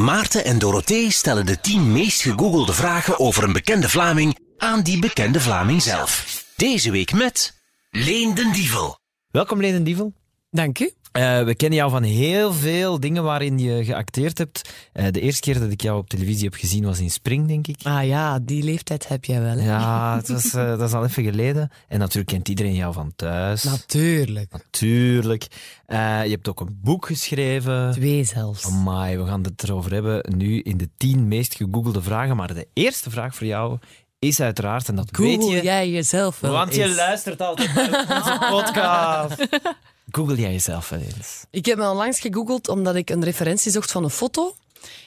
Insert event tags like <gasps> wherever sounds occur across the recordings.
Maarten en Dorothee stellen de 10 meest gegoogelde vragen over een bekende Vlaming aan die bekende Vlaming zelf. Deze week met Leen den Dievel. Welkom, Leen Dievel. Dank u. Uh, we kennen jou van heel veel dingen waarin je geacteerd hebt. Uh, de eerste keer dat ik jou op televisie heb gezien was in Spring, denk ik. Ah ja, die leeftijd heb jij wel. Hè? Ja, het was, uh, dat is al even geleden. En natuurlijk kent iedereen jou van thuis. Natuurlijk. Natuurlijk. je hebt ook een boek geschreven. Twee zelfs. Amai, we gaan het erover hebben nu in de tien meest gegoogelde vragen. Maar de eerste vraag voor jou is uiteraard, en dat Google weet je... jij jezelf wel Want je luistert altijd naar onze podcast. <laughs> Google jij jezelf wel eens? Ik heb me onlangs gegoogeld omdat ik een referentie zocht van een foto.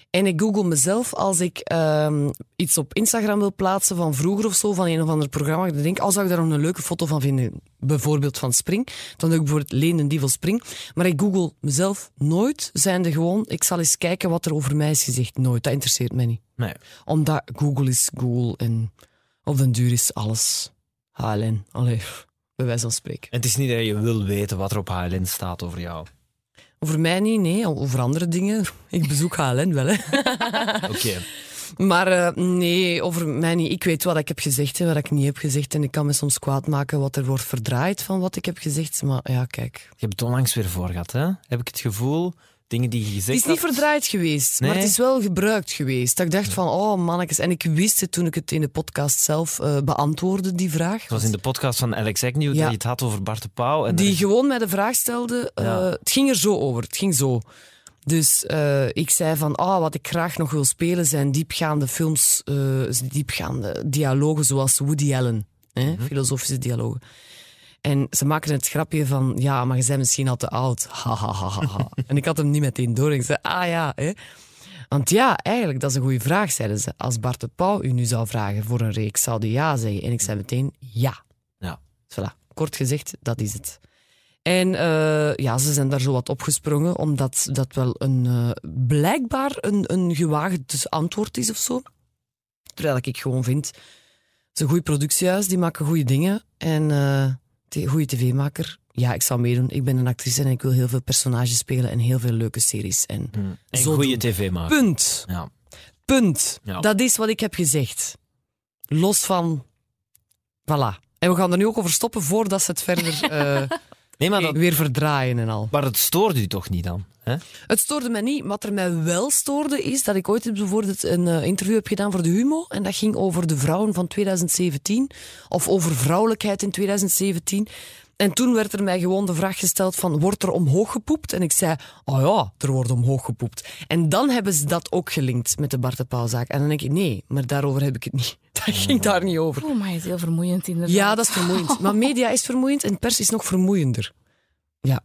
En ik google mezelf als ik ehm, iets op Instagram wil plaatsen van vroeger of zo, van een of ander programma. Ik denk, als zou ik daar nog een leuke foto van vinden, bijvoorbeeld van Spring, dan doe ik bijvoorbeeld Leen en Dievel Spring. Maar ik google mezelf nooit, zijnde gewoon, ik zal eens kijken wat er over mij is gezegd. Nooit, dat interesseert mij niet. Nee. Omdat Google is Google en op den duur is alles HLN. Allee, bij wijze van spreken. En het is niet dat je wil weten wat er op HLN staat over jou. Over mij niet, nee. Over andere dingen. Ik bezoek HLN wel, hè. <laughs> Oké. Maar uh, nee, over mij niet. Ik weet wat ik heb gezegd en wat ik niet heb gezegd. En ik kan me soms kwaad maken wat er wordt verdraaid van wat ik heb gezegd. Maar ja, kijk. Je hebt het onlangs weer voor gehad, hè? Heb ik het gevoel dingen die je gezegd Het is niet verdraaid geweest, nee? maar het is wel gebruikt geweest. Dat ik dacht van, oh mannetjes. En ik wist het toen ik het in de podcast zelf uh, beantwoordde, die vraag. Het was in de podcast van Alex Agnew ja. dat je het had over Bart de Pauw. En die is... gewoon mij de vraag stelde. Uh, ja. Het ging er zo over. Het ging zo. Dus uh, ik zei van, ah, wat ik graag nog wil spelen zijn diepgaande films, diepgaande dialogen zoals Woody Allen. Hè? Mm -hmm. Filosofische dialogen. En ze maken het grapje van, ja, maar je bent misschien al te oud. <laughs> Ha, ha, ha, ha. en ik had hem niet meteen door. Ik zei, ah ja, hè. Want ja, eigenlijk, dat is een goede vraag, zeiden ze. Als Bart de Pauw u nu zou vragen voor een reeks, zou hij ja zeggen. En ik zei meteen ja. Ja. Dus voilà, kort gezegd, dat is het. En uh, ja, ze zijn daar zo wat opgesprongen, omdat dat wel een, uh, blijkbaar een, een gewaagd antwoord is of zo. Terwijl ik gewoon vind, het is een goede productiehuis, die maken goede dingen. En... Uh, goede tv-maker. Ja, ik zou meedoen. Ik ben een actrice en ik wil heel veel personages spelen en heel veel leuke series. En, hmm. en goede tv-maker. Punt. Ja. Punt. Ja. Dat is wat ik heb gezegd. Los van... Voilà. En we gaan er nu ook over stoppen voordat ze het verder uh, <laughs> nee, maar dat... weer verdraaien en al. Maar het stoorde u toch niet dan? Hè? Het stoorde mij niet. Wat er mij wel stoorde is dat ik ooit bijvoorbeeld een uh, interview heb gedaan voor de Humo. En dat ging over de vrouwen van 2017. Of over vrouwelijkheid in 2017. En toen werd er mij gewoon de vraag gesteld van, wordt er omhoog gepoept? En ik zei, oh ja, er wordt omhoog gepoept. En dan hebben ze dat ook gelinkt met de Bart de Pauwzaak. En dan denk ik, nee, maar daarover heb ik het niet. <laughs> Dat ging daar niet over. Oh, maar het is heel vermoeiend inderdaad. Ja, dat is vermoeiend. Maar media is vermoeiend en pers is nog vermoeiender. Ja.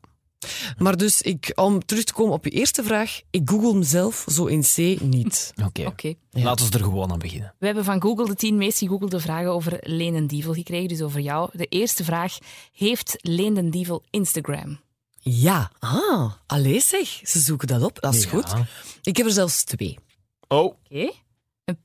Maar dus, ik, om terug te komen op je eerste vraag, ik google mezelf zo in C niet. <laughs> Oké, okay. okay. ja. laten we er gewoon aan beginnen. We hebben van Google de tien meest gegoogelde vragen over Leen en Dievel gekregen, dus over jou. De eerste vraag, heeft Leen den Dievel Instagram? Ja, ah, allee zeg, ze zoeken dat op, dat is ja. goed. Ik heb er zelfs twee. Oh. Oké. Okay. Een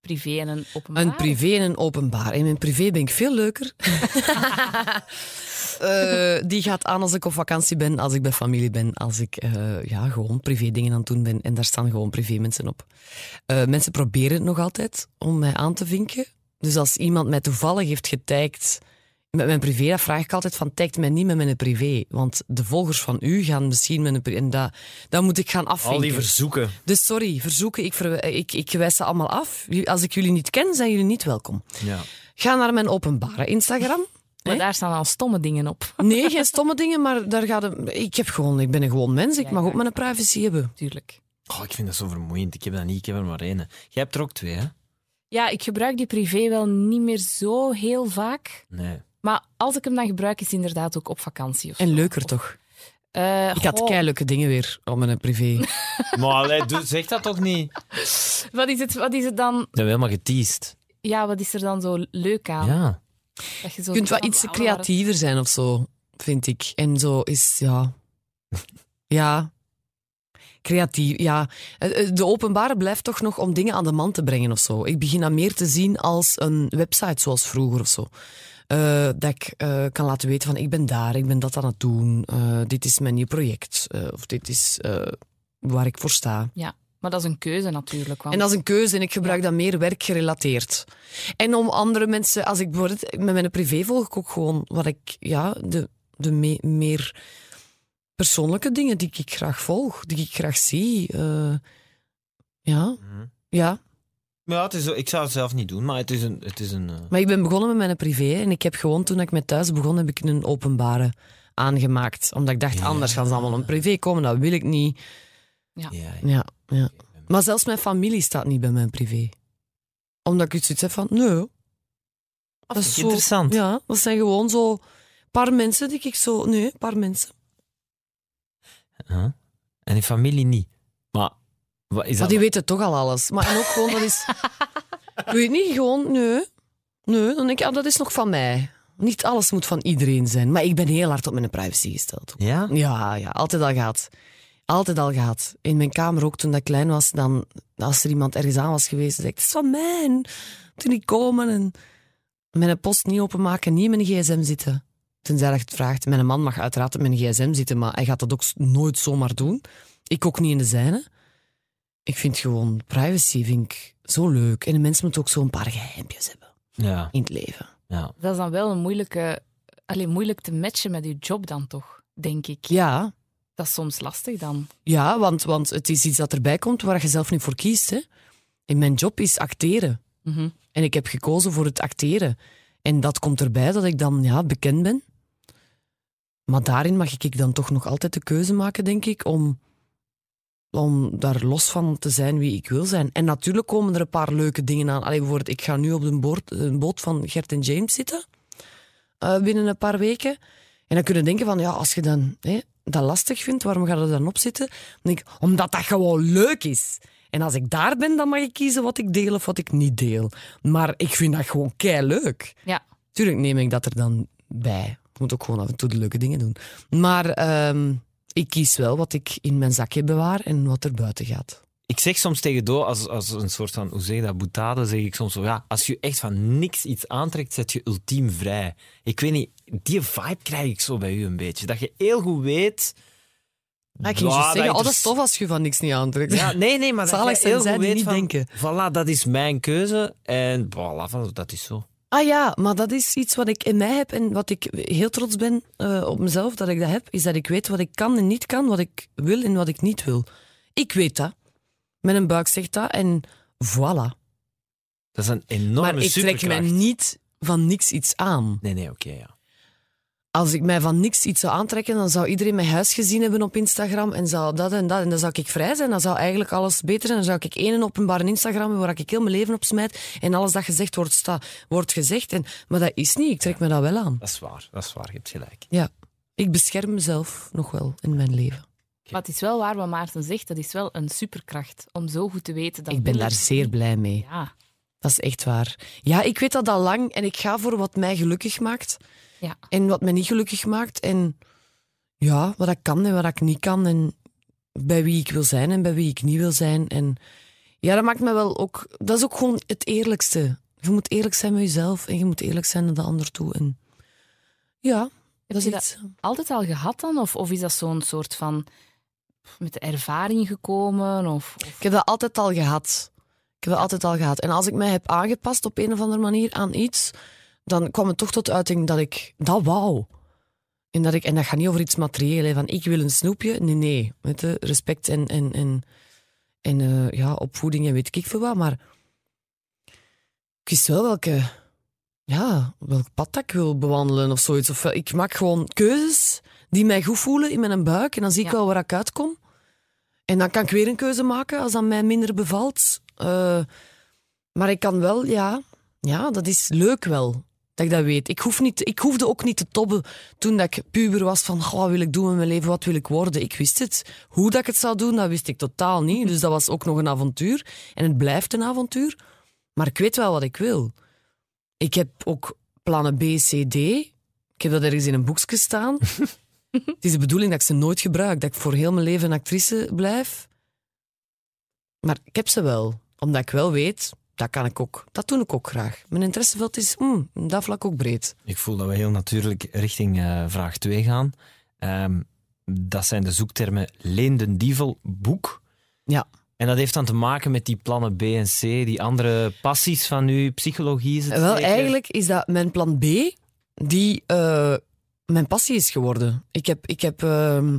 privé en een openbaar? Een privé en een openbaar. In mijn privé ben ik veel leuker. <laughs> <laughs> Uh, die gaat aan als ik op vakantie ben, als ik bij familie ben, als ik uh, ja, gewoon privé dingen aan het doen ben. En daar staan gewoon privé mensen op. Uh, mensen proberen het nog altijd om mij aan te vinken. Dus als iemand mij toevallig heeft getagd met mijn privé, dan vraag ik altijd van tagt mij niet met mijn privé. Want de volgers van u gaan misschien met een privé... En dat, dat moet ik gaan afvinken. Al die verzoeken. Dus sorry, verzoeken, ik, ver, ik, ik wijs ze allemaal af. Als ik jullie niet ken, zijn jullie niet welkom. Ja. Ga naar mijn openbare Instagram. Maar daar staan al stomme dingen op. <laughs> Nee, geen stomme dingen, maar daar gaat het, ik, heb gewoon, ik ben een gewoon mens. Ik Ja, mag ja. ook mijn privacy hebben. Tuurlijk. Oh, ik vind dat zo vermoeiend. Ik heb dat niet, ik heb er maar één. Jij hebt er ook twee, hè? Ja, ik gebruik die privé wel niet meer zo heel vaak. Nee. Maar als ik hem dan gebruik, is het inderdaad ook op vakantie. Of En zo. leuker toch? Eh, Ik had keileuke dingen weer op mijn privé. <laughs> Maar allee, zeg dat toch niet? wat, is het, wat is het dan? Ik ben helemaal geteased. Ja, wat is er dan zo leuk aan? Ja. Je, zo Je kunt wel iets creatiever zijn of zo, vind ik. En zo is, ja... <laughs> Ja... Creatief, ja. Eh, eh, De openbare blijft toch nog om dingen aan de man te brengen of zo. Ik begin dat meer te zien als een website zoals vroeger of zo. Eh, dat ik eh, kan laten weten van ik ben daar, ik ben dat aan het doen. eh, dit is mijn nieuw project. eh, of dit is eh, waar ik voor sta. Ja. Maar dat is een keuze natuurlijk. Want... En dat is een keuze en ik gebruik dat meer werkgerelateerd. En om andere mensen, als ik bijvoorbeeld met mijn privé volg ik ook gewoon wat ik, ja, de, de me- meer persoonlijke dingen die ik graag volg, die ik graag zie. eh, ja, ja. Ja, het is, ik zou het zelf niet doen, maar het is een... Het is een eh, Maar ik ben begonnen met mijn privé en ik heb gewoon, toen ik met thuis begon, heb ik een openbare aangemaakt. Omdat ik dacht, Ja. anders gaan ze allemaal een privé komen, dat wil ik niet. Ja, ja. Ja, ja. Maar zelfs mijn familie staat niet bij mijn privé. Omdat ik iets heb van, nee. Dat is zo- interessant. Ja, dat zijn gewoon zo paar mensen die ik zo... Nee, een paar mensen. Huh? En in familie niet. Maar wat is Maar dat? die weten toch al alles. Maar en ook gewoon, dat is... <laughs> Ik weet niet, gewoon, nee. Nee, dan denk ik, ah, dat is nog van mij. Niet alles moet van iedereen zijn. Maar ik ben heel hard op mijn privacy gesteld. Ja? Ja, ja, altijd al gehad. Altijd al gehad. In mijn kamer ook, toen ik klein was, dan, als er iemand ergens aan was geweest, zei ik, het is van mij. En toen ik komen en mijn post niet openmaken, niet in mijn gsm zitten. Tenzij dat je het vraagt. Mijn man mag uiteraard op mijn gsm zitten, maar hij gaat dat ook nooit zomaar doen. Ik ook niet in de zijne. Ik vind gewoon privacy vind ik zo leuk. En de mens moet ook zo'n paar geheimpjes hebben Ja. in het leven. ja. Dat is dan wel een moeilijke... Alleen moeilijk te matchen met je job dan toch, denk ik. Ja, Dat is soms lastig dan. Ja, want, want het is iets dat erbij komt waar je zelf niet voor kiest. Hè. En mijn job is acteren. Mhm. En ik heb gekozen voor het acteren. En dat komt erbij dat ik dan ja, bekend ben. Maar daarin mag ik dan toch nog altijd de keuze maken, denk ik, om, om daar los van te zijn wie ik wil zijn. En natuurlijk komen er een paar leuke dingen aan. Allee, bijvoorbeeld, ik ga nu op de boot, een boot van Gert en James zitten. eh, binnen een paar weken. En dan kun je denken van, ja, als je dan hè, dat lastig vindt, waarom ga je dan op zitten? Dan denk ik, omdat dat gewoon leuk is. En als ik daar ben, dan mag ik kiezen wat ik deel of wat ik niet deel. Maar ik vind dat gewoon kei leuk. Ja. Tuurlijk neem ik dat er dan bij. Ik moet ook gewoon af en toe de leuke dingen doen. Maar ehm, ik kies wel wat ik in mijn zakje bewaar en wat er buiten gaat. Ik zeg soms tegen Do, als, als een soort van, hoe zeg je dat, boetade, zeg ik soms zo, ja, als je echt van niks iets aantrekt, zet je ultiem vrij. Ik weet niet, die vibe krijg ik zo bij u een beetje. Dat je heel goed weet... Ah, ik ging Ja, juist zeggen, dat oh, dat is is- tof als je van niks niet aantrekt. Ja, nee, nee, maar dat je heel goed weet niet van, denken. voilà, dat is mijn keuze en voilà, dat is zo. Ah ja, maar dat is iets wat ik in mij heb en wat ik heel trots ben eh, op mezelf dat ik dat heb, is dat ik weet wat ik kan en niet kan, wat ik wil en wat ik niet wil. Ik weet dat. Mijn buik zegt dat en voilà. Dat is een enorme maar ik trek mij niet van niks iets aan. Nee, nee, oké, ja. Als ik mij van niks iets zou aantrekken, dan zou iedereen mijn huis gezien hebben op Instagram en zou dat en dat. En dan zou ik vrij zijn, dan zou eigenlijk alles beter zijn. Dan zou ik één openbare Instagram hebben waar ik heel mijn leven op smijt en alles dat gezegd wordt, sta, wordt gezegd. En, maar dat is niet, ik trek me dat wel aan. Dat is waar, dat is waar, je hebt gelijk. Ja, ik bescherm mezelf nog wel in mijn leven. Maar het is wel waar wat Maarten zegt. Dat is wel een superkracht om zo goed te weten dat ik ben daar zeer blij mee. Ja, Dat is echt waar. Ja, ik weet dat al lang en ik ga voor wat mij gelukkig maakt ja. en wat mij niet gelukkig maakt. En ja, wat ik kan en wat ik niet kan en bij wie ik wil zijn en bij wie ik niet wil zijn. En ja, dat maakt me wel ook... Dat is ook gewoon het eerlijkste. Je moet eerlijk zijn met jezelf en je moet eerlijk zijn naar de ander toe. En ja, dat is je iets... altijd al gehad dan? Of, of is dat zo'n soort van met de ervaring gekomen? Of, Ik heb dat altijd al gehad. Ik heb dat altijd al gehad. En als ik mij heb aangepast op een of andere manier aan iets, dan kwam het toch tot uiting dat ik dat wou. En dat, ik, en dat gaat niet over iets materieel, van ik wil een snoepje. Nee, nee. Weet je, respect en, en, en, en eh, ja, opvoeding en weet ik veel wat. Maar ik wist wel welke, ja, welk pad dat ik wil bewandelen of zoiets. Of, eh, ik maak gewoon keuzes die mij goed voelen in mijn buik. En dan zie ik wel waar ik uitkom. En dan kan ik weer een keuze maken als dat mij minder bevalt. Eh, maar ik kan wel, ja, ja, dat is leuk wel. Dat ik dat weet. Ik, hoef niet, ik hoefde ook niet te tobben toen dat ik puber was van wat wil ik doen met mijn leven, wat wil ik worden. Ik wist het. Hoe dat ik het zou doen, dat wist ik totaal niet. Dus dat was ook nog een avontuur. En het blijft een avontuur. Maar ik weet wel wat ik wil. Ik heb ook plannen B, C, D. Ik heb dat ergens in een boekje staan. <laughs> <laughs> het is de bedoeling dat ik ze nooit gebruik. Dat ik voor heel mijn leven een actrice blijf. Maar ik heb ze wel. Omdat ik wel weet, dat kan ik ook. Dat doe ik ook graag. Mijn interesseveld is mm, dat vlak ook breed. Ik voel dat we heel natuurlijk richting eh, vraag 2 gaan. Ehm, dat zijn de zoektermen Leen den Dievel boek. Ja. En dat heeft dan te maken met die plannen B en C, die andere passies van u, psychologie is het Wel, zeker? eigenlijk is dat mijn plan B, die eh, mijn passie is geworden. Ik heb, ik heb, ehm,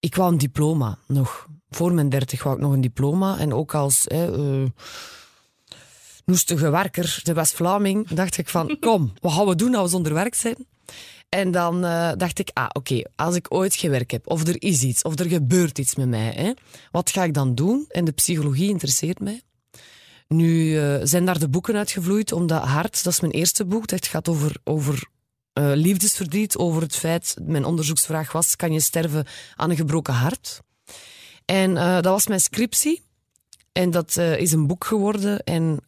ik wou een diploma nog. Voor mijn dertig wou ik nog een diploma. En ook als hè, eh, noestige werker, de West-Vlaming, dacht ik van, <laughs> kom, wat gaan we doen als we zonder werk zijn? En dan eh, dacht ik, ah, oké, als ik ooit geen werk heb, of er is iets, of er gebeurt iets met mij, hè, wat ga ik dan doen? En de psychologie interesseert mij. Nu eh, zijn daar de boeken uitgevloeid, omdat Hart, dat is mijn eerste boek, dat gaat over, over eh, liefdesverdriet, over het feit, mijn onderzoeksvraag was, kan je sterven aan een gebroken hart? En eh, dat was mijn scriptie. En dat eh, is een boek geworden. En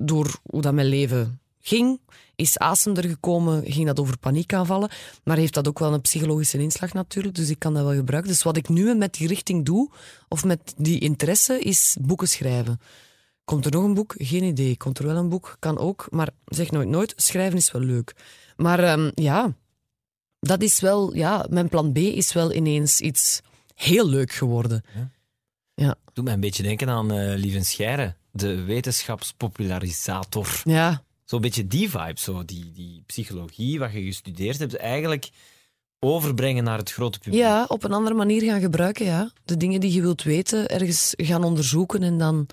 door hoe dat mijn leven ging, is Asem er gekomen, ging dat over paniekaanvallen. Maar heeft dat ook wel een psychologische inslag natuurlijk, dus ik kan dat wel gebruiken. Dus wat ik nu met die richting doe, of met die interesse, is boeken schrijven. Komt er nog een boek? Geen idee. Komt er wel een boek? Kan ook, maar zeg nooit nooit. Schrijven is wel leuk. Maar ehm, ja, dat is wel, ja, mijn plan B is wel ineens iets heel leuk geworden. Doet mij een beetje denken aan eh Lieven Scheire, de wetenschapspopularisator. Ja, Zo'n beetje die vibe, zo, die, die psychologie, wat je gestudeerd hebt, eigenlijk overbrengen naar het grote publiek. ja, op een andere manier gaan gebruiken, ja. De dingen die je wilt weten, ergens gaan onderzoeken en dan...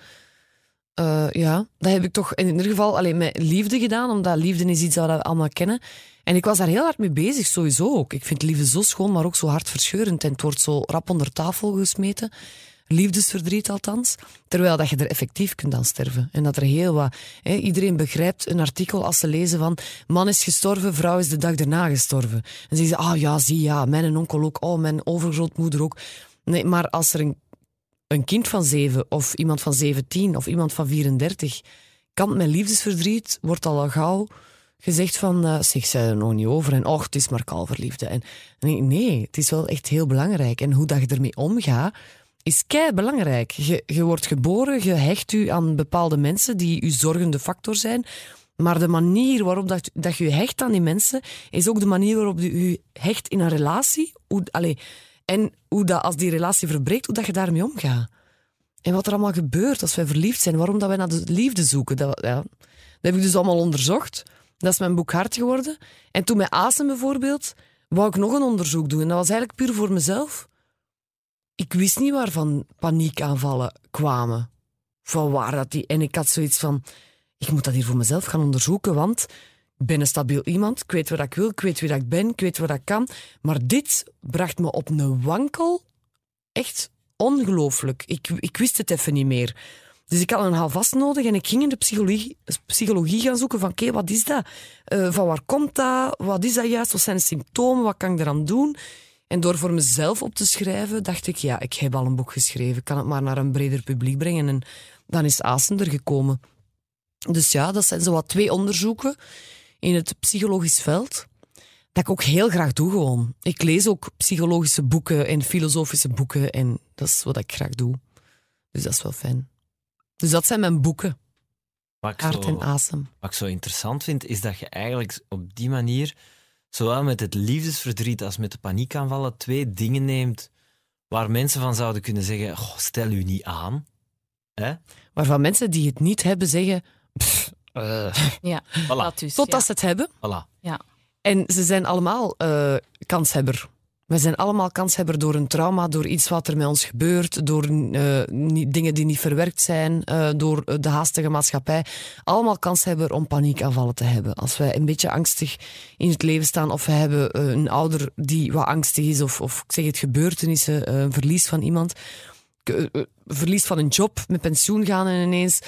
eh, ja, dat heb ik toch in ieder geval alleen met liefde gedaan, omdat liefde is iets dat we allemaal kennen. En ik was daar heel hard mee bezig, sowieso ook. Ik vind liefde zo schoon, maar ook zo hartverscheurend. En het wordt zo rap onder tafel gesmeten. Liefdesverdriet althans. Terwijl dat je er effectief kunt aan sterven. En dat er heel wat... Hè, iedereen begrijpt een artikel als ze lezen van... Man is gestorven, vrouw is de dag daarna gestorven. En ze zeggen ah ja, zie ja, mijn onkel ook. Oh, mijn overgrootmoeder ook. Nee, maar als er een, een kind van zeven of iemand van 17 of iemand van 34 kampt met liefdesverdriet, wordt al al gauw gezegd van, eh zeg, zij er nog niet over. En och, het is maar kalverliefde. En nee, het is wel echt heel belangrijk. En hoe dat je ermee omgaat, is kei belangrijk. Je, je wordt geboren, je hecht u aan bepaalde mensen die uw zorgende factor zijn. Maar de manier waarop dat, dat je je hecht aan die mensen, is ook de manier waarop je je hecht in een relatie. Hoe, allee, en hoe dat, als die relatie verbreekt, hoe dat je daarmee omgaat. En wat er allemaal gebeurt als wij verliefd zijn, waarom dat wij naar de liefde zoeken. Dat, ja, dat heb ik dus allemaal onderzocht. Dat is mijn boek hard geworden. En toen met Asem bijvoorbeeld, wou ik nog een onderzoek doen. En dat was eigenlijk puur voor mezelf. Ik wist niet waarvan paniekaanvallen kwamen. Van waar dat die... En ik had zoiets van, ik moet dat hier voor mezelf gaan onderzoeken, want ben een stabiel iemand. Ik weet wat ik wil, ik weet wie dat ik ben, ik weet wat ik kan. Maar dit bracht me op een wankel. Echt ongelooflijk. Ik, ik wist het even niet meer. Dus ik had een houvast nodig en ik ging in de psychologie, psychologie gaan zoeken van oké, wat is dat? Eh, van waar komt dat? Wat is dat juist? Wat zijn de symptomen? Wat kan ik eraan doen? En door voor mezelf op te schrijven, dacht ik, ja, ik heb al een boek geschreven. Ik kan het maar naar een breder publiek brengen. En dan is Asem er gekomen. Dus ja, dat zijn zo wat twee onderzoeken in het psychologisch veld. Dat ik ook heel graag doe gewoon. Ik lees ook psychologische boeken en filosofische boeken. En dat is wat ik graag doe. Dus dat is wel fijn. Dus dat zijn mijn boeken. Wat ik, Hart zo, en asem. wat ik zo interessant vind, is dat je eigenlijk op die manier, zowel met het liefdesverdriet als met de paniekaanvallen, twee dingen neemt waar mensen van zouden kunnen zeggen, "Goh, stel u niet aan. Hè? Waarvan mensen die het niet hebben zeggen... "Pff, eh." Ja, <laughs> Voilà. dat dus. totdat ja. ze het hebben. Voilà. Ja. En ze zijn allemaal eh, kanshebber. We zijn allemaal kanshebber door een trauma, door iets wat er met ons gebeurt, door eh, niet- dingen die niet verwerkt zijn, eh, door de haastige maatschappij. Allemaal kanshebber om paniekaanvallen te hebben. Als wij een beetje angstig in het leven staan of we hebben een ouder die wat angstig is of, of ik zeg het, gebeurtenissen, eh, een verlies van iemand, verlies van een job, met pensioen gaan en ineens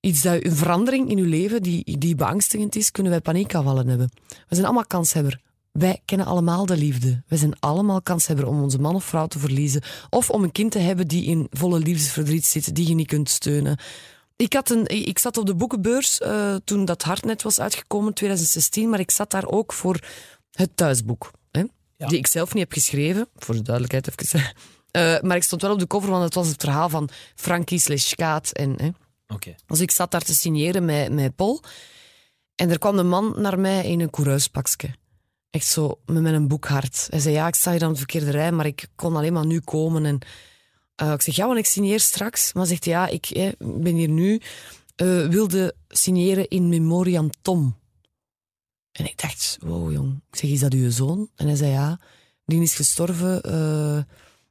iets dat, een verandering in uw leven die, die beangstigend is, kunnen wij paniekaanvallen hebben. We zijn allemaal kanshebber. Wij kennen allemaal de liefde. We zijn allemaal kanshebber om onze man of vrouw te verliezen. Of om een kind te hebben die in volle liefdesverdriet zit, die je niet kunt steunen. Ik, had een, ik zat op de boekenbeurs eh, toen dat Hartnet was uitgekomen, 2016, maar ik zat daar ook voor het thuisboek. Hè? Die ik zelf niet heb geschreven, voor de duidelijkheid even. <laughs> Eh, maar ik stond wel op de cover, want het was het verhaal van Frankie slash Kaat. En, hè. Oké. Dus ik zat daar te signeren met, met Paul. En er kwam een man naar mij in een coureurspakje. Echt zo, met mijn boekhart. Hij zei, ja, ik sta hier aan de verkeerde rij, maar ik kon alleen maar nu komen. En Eh, ik zeg, ja, want ik signeer straks. Maar zegt hij, ja, ik eh, ben hier nu, eh, wilde signeren in memoriam Tom. En ik dacht, wow jong. Ik zeg, is dat uw zoon? En hij zei, ja, die is gestorven eh,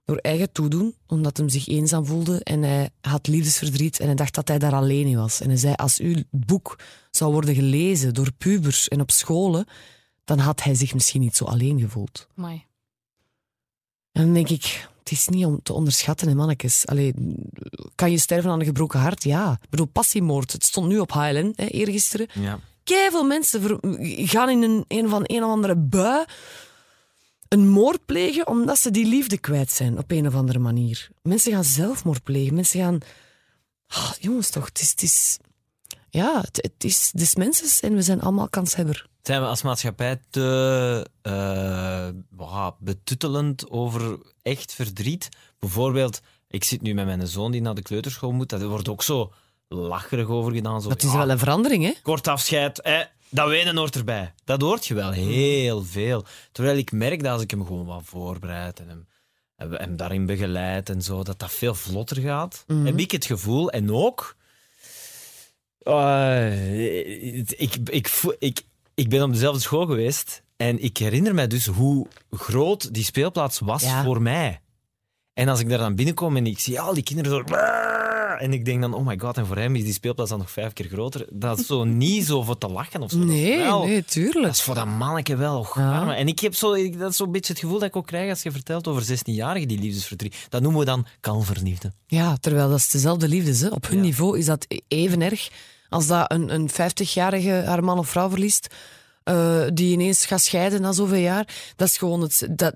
door eigen toedoen, omdat hij zich eenzaam voelde en hij had liefdesverdriet en hij dacht dat hij daar alleen in was. En hij zei, als uw boek zou worden gelezen door pubers en op scholen, dan had hij zich misschien niet zo alleen gevoeld. Amai. En dan denk ik, het is niet om te onderschatten, hè, mannetjes. Allee, kan je sterven aan een gebroken hart? Ja. Ik bedoel, passiemoord. Het stond nu op HLN, hè, eergisteren. Ja. Keiveel mensen gaan in een, een van een of andere bui een moord plegen omdat ze die liefde kwijt zijn op een of andere manier. Mensen gaan zelfmoord plegen. Mensen gaan... Ah, jongens, toch, het is... Het is ja, het, het is des mensen en we zijn allemaal kanshebber. Zijn we als maatschappij te wauw, betuttelend over echt verdriet? Bijvoorbeeld, ik zit nu met mijn zoon die naar de kleuterschool moet. Daar wordt ook zo lacherig over gedaan. Zo, Dat is ja, wel een verandering, hè? Kort afscheid, dat wenen hoort erbij. Dat hoort je wel heel veel. Terwijl ik merk dat als ik hem gewoon wat voorbereid en hem, hem, daarin begeleid en zo, dat dat veel vlotter gaat. Heb ik het gevoel. En ook... eh, ik, ik, ik, ik ben op dezelfde school geweest en ik herinner mij dus hoe groot die speelplaats was Ja. voor mij. En als ik daar dan binnenkom en ik zie al die kinderen zo... En ik denk dan, oh my god, en voor hem is die speelplaats dan nog vijf keer groter. Dat is zo <laughs> niet zo voor te lachen of zo. Dat Nee, wel- nee, Dat tuurlijk. is voor dat manneke wel. Ja. En ik heb zo, ik- dat is zo'n beetje het gevoel dat ik ook krijg als je vertelt over 16-jarigen die liefdesverdriet. Dat noemen we dan kalverliefde. Ja, terwijl dat is dezelfde liefde. Hè. Op hun Ja. niveau is dat even erg als dat een, een 50-jarige haar man of vrouw verliest, eh, die ineens gaat scheiden na zoveel jaar. Dat is gewoon het. Dat,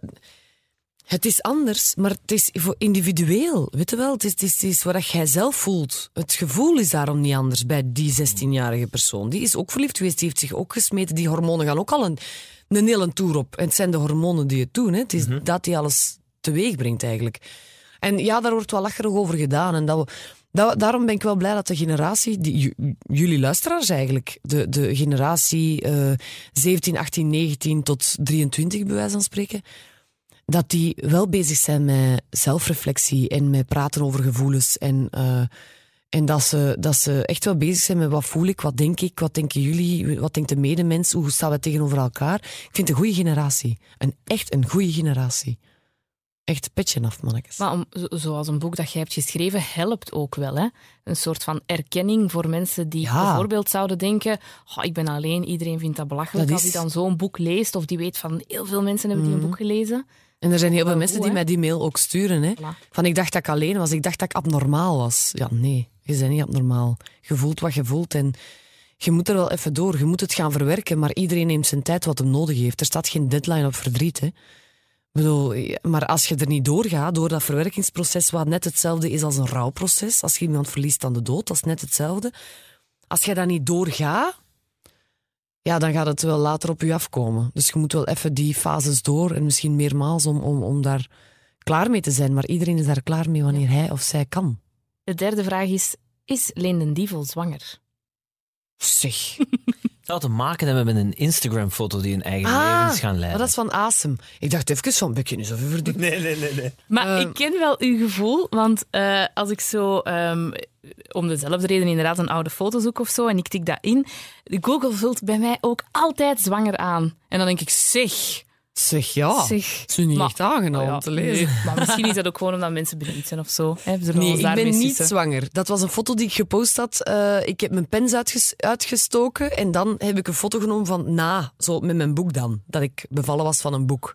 het is anders, maar het is voor individueel. Weet je wel? Het is, het is, het is wat jij zelf voelt. Het gevoel is daarom niet anders bij die 16-jarige persoon. Die is ook verliefd geweest, die heeft zich ook gesmeten. Die hormonen gaan ook al een, een hele toer op. En het zijn de hormonen die het doen. Hè. Het is dat die alles teweeg brengt eigenlijk. En ja, daar wordt wel lacherig over gedaan. En dat we, dat, daarom ben ik wel blij dat de generatie, die, ju- jullie luisteraars eigenlijk, de, de generatie eh 17, 18, 19 tot 23 bij wijze van spreken, dat die wel bezig zijn met zelfreflectie en met praten over gevoelens. En, eh, en dat, ze, dat ze echt wel bezig zijn met wat voel ik, wat denk ik, wat denken jullie, wat denkt de medemens, hoe staan we tegenover elkaar. Ik vind het een goede generatie. Een, echt een goede generatie. Echt petje af, mannetjes. Maar om, zo- zoals een boek dat jij hebt geschreven, helpt ook wel. Hè? Een soort van erkenning voor mensen die Ja. bijvoorbeeld zouden denken: "Oh, ik ben alleen, iedereen vindt dat belachelijk. Dat Als die dan zo'n boek leest, of die weet van heel veel mensen hebben die een boek gelezen. En er zijn heel veel mensen die mij die mail ook sturen. Hè? Voilà. Van ik dacht dat ik alleen was, ik dacht dat ik abnormaal was. Ja, nee, je bent niet abnormaal. Je voelt wat je voelt en je moet er wel even door. Je moet het gaan verwerken, maar iedereen neemt zijn tijd wat hem nodig heeft. Er staat geen deadline op verdriet. Hè? Ik bedoel, maar als je er niet doorgaat, door dat verwerkingsproces, wat net hetzelfde is als een rouwproces, als je iemand verliest aan de dood, dat is net hetzelfde. Als je dat niet doorgaat, ja, dan gaat het wel later op je afkomen. Dus je moet wel even die fases door en misschien meermaals om, om, om daar klaar mee te zijn. Maar iedereen is daar klaar mee wanneer hij of zij kan. De derde vraag is: Is Leen den Dievel zwanger? Zeg. <laughs> Het zou te maken hebben met een Instagram-foto die een eigen Ah, leven is gaan maar leiden. dat is van Asem. Ik dacht even van, ben je nu zo verdiept? Nee, nee, nee. nee. Maar Ehm. ik ken wel uw gevoel, want eh, als ik zo ehm, om dezelfde reden inderdaad een oude foto zoek of zo en ik tik dat in, Google vult bij mij ook altijd zwanger aan. En dan denk ik, zeg, Zeg, ja. zeg. Het is niet Maar- echt aangenaam Oh ja, om te lezen. nee. Maar misschien is dat ook gewoon omdat mensen benieuwd zijn of zo. Hè? Nee, ik ben niet zwanger. Dat was een foto die ik gepost had. Eh, ik heb mijn pens uitges- uitgestoken en dan heb ik een foto genomen van na, zo met mijn boek dan. Dat ik bevallen was van een boek.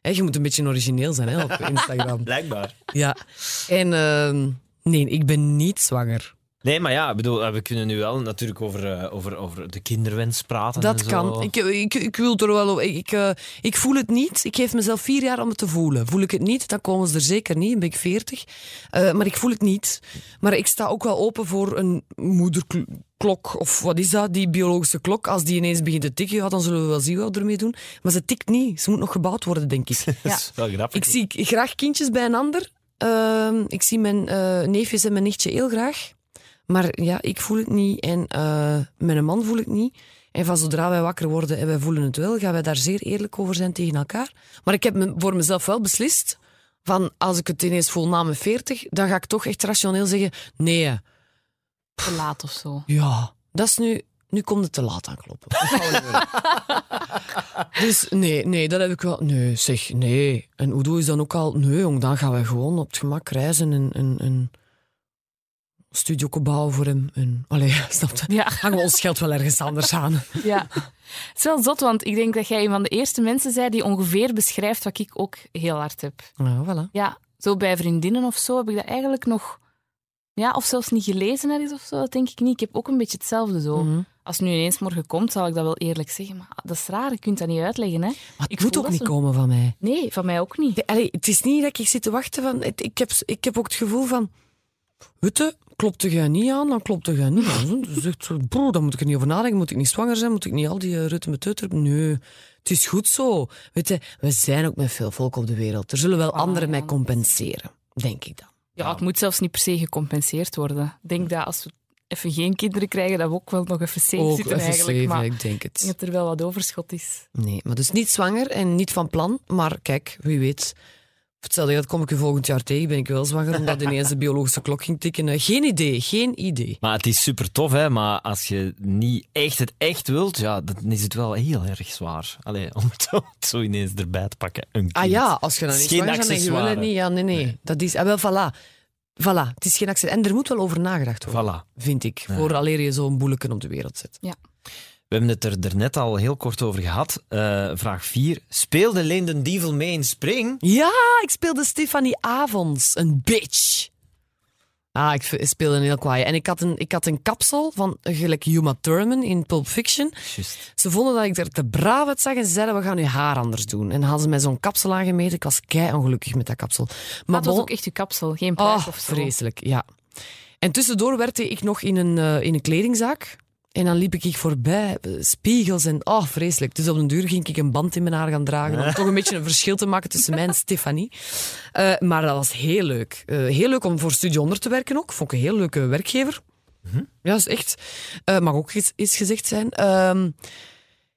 Hè, je moet een beetje origineel zijn hè, op <laughs> Instagram. Blijkbaar. ja. En ehm, nee, ik ben niet zwanger. Nee, maar ja, bedoel, eh, we kunnen nu wel natuurlijk over, eh, over, over de kinderwens praten. Dat en zo. kan. Ik, ik, ik wil er wel op. Ik, eh, ik voel het niet. Ik geef mezelf vier jaar om het te voelen. Voel ik het niet, dan komen ze er zeker niet. Dan ben ik veertig. Maar ik voel het niet. Maar ik sta ook wel open voor een moederklok. Of wat is dat, die biologische klok? Als die ineens begint te tikken, ja, dan zullen we wel zien wat we ermee doen. Maar ze tikt niet. Ze moet nog gebouwd worden, denk ik. <laughs> Dat is wel grappig. Ik zie graag kindjes bij een ander. Ehm, ik zie mijn neefjes en mijn nichtje heel graag. Maar ja, ik voel het niet. En eh, mijn man voel ik niet. En van zodra wij wakker worden en wij voelen het wel, gaan wij daar zeer eerlijk over zijn tegen elkaar. Maar ik heb voor mezelf wel beslist, van als ik het ineens voel na mijn 40, dan ga ik toch echt rationeel zeggen: nee, Te laat of zo. ja, dat is nu. Nu komt het te laat aankloppen. <laughs> Dus nee, nee, dat heb ik wel. Nee, zeg, nee. En Udo is dan ook al. Nee, jong, dan gaan we gewoon op het gemak reizen en een, een studio bouwen voor hem. En, allee, <laughs> snap je? Ja. Hangen we ons geld wel ergens anders aan. <laughs> Ja. Het is wel zot, want ik denk dat jij een van de eerste mensen zei die ongeveer beschrijft wat ik ook heel hard heb. Nou, voilà. Ja, zo bij vriendinnen of zo heb ik dat eigenlijk nog... Ja, of zelfs niet gelezen ergens of zo, dat denk ik niet. Ik heb ook een beetje hetzelfde zo. Mhm. Als het nu ineens morgen komt, zal ik dat wel eerlijk zeggen. Maar dat is raar, je kunt dat niet uitleggen, hè. Maar Ik het moet voel ook niet zo. komen van mij. Nee, van mij ook niet. Nee, allee, het is niet dat ik zit te wachten van. het- ik, heb, ik heb ook het gevoel van. Witte, klopte jij niet aan, dan klopte jij niet aan. Dus echt zo, bro, daar moet ik er niet over nadenken. Moet ik niet zwanger zijn? Moet ik niet al die uh, rutte met teuter? Nee, het is goed zo. Weet je, we zijn ook met veel volk op de wereld. Er zullen wel anderen mij compenseren, denk ik dan. Ja, het moet zelfs niet per se gecompenseerd worden. Ik denk dat als we even geen kinderen krijgen, dat we ook wel nog even safe Ook zitten even eigenlijk. safe, maar ik denk ik denk het. dat er wel wat overschot is. Nee, maar dus niet zwanger en niet van plan. Maar kijk, wie weet. Hetzelfde dat kom ik u volgend jaar tegen. Ben ik wel zwanger omdat <laughs> ineens de biologische klok ging tikken. Geen idee, geen idee. Maar het is super tof, hè? maar als je niet echt het echt wilt, ja, dan is het wel heel erg zwaar. Allee, <laughs> om het zo, ineens erbij te pakken. Een Ah ja, als je dan niet zwanger bent en je wil het niet. Ja, nee, nee. Dat is, ah, wel, voilà. Voilà, het is geen accent. En er moet wel over nagedacht worden, Voilà. vind ik. Voor aleer je zo'n boeleken op de wereld zet. We hebben het er daarnet al heel kort over gehad. Eh, vraag 4. Speelde Leen den Dievel mee in Spring? Ja, ik speelde Stefanie Avonds, een bitch. Ah, ik speelde een heel kwaai. En ik had een, ik had een kapsel van gelijk Uma Thurman in Pulp Fiction. Juist. Ze vonden dat ik er te braaf uit zag en ze zeiden, we gaan je haar anders doen. En dan hadden ze mij zo'n kapsel aangemeten. Ik was kei ongelukkig met dat kapsel. Maar Maar het was bon- ook echt je kapsel, geen pruik Oh, of zo. vreselijk, ja. En tussendoor werkte ik nog in een, eh, in een kledingzaak. En dan liep ik voorbij, spiegels en oh, vreselijk. Dus op den duur ging ik een band in mijn haar gaan dragen. Om toch een beetje een verschil te maken tussen mij en Stefanie. Eh, maar dat was heel leuk. Eh, heel leuk om voor Studio 100 te werken ook. Vond ik een heel leuke werkgever. Ja, dat is echt. eh mag ook eens, eens gezegd zijn. Ehm,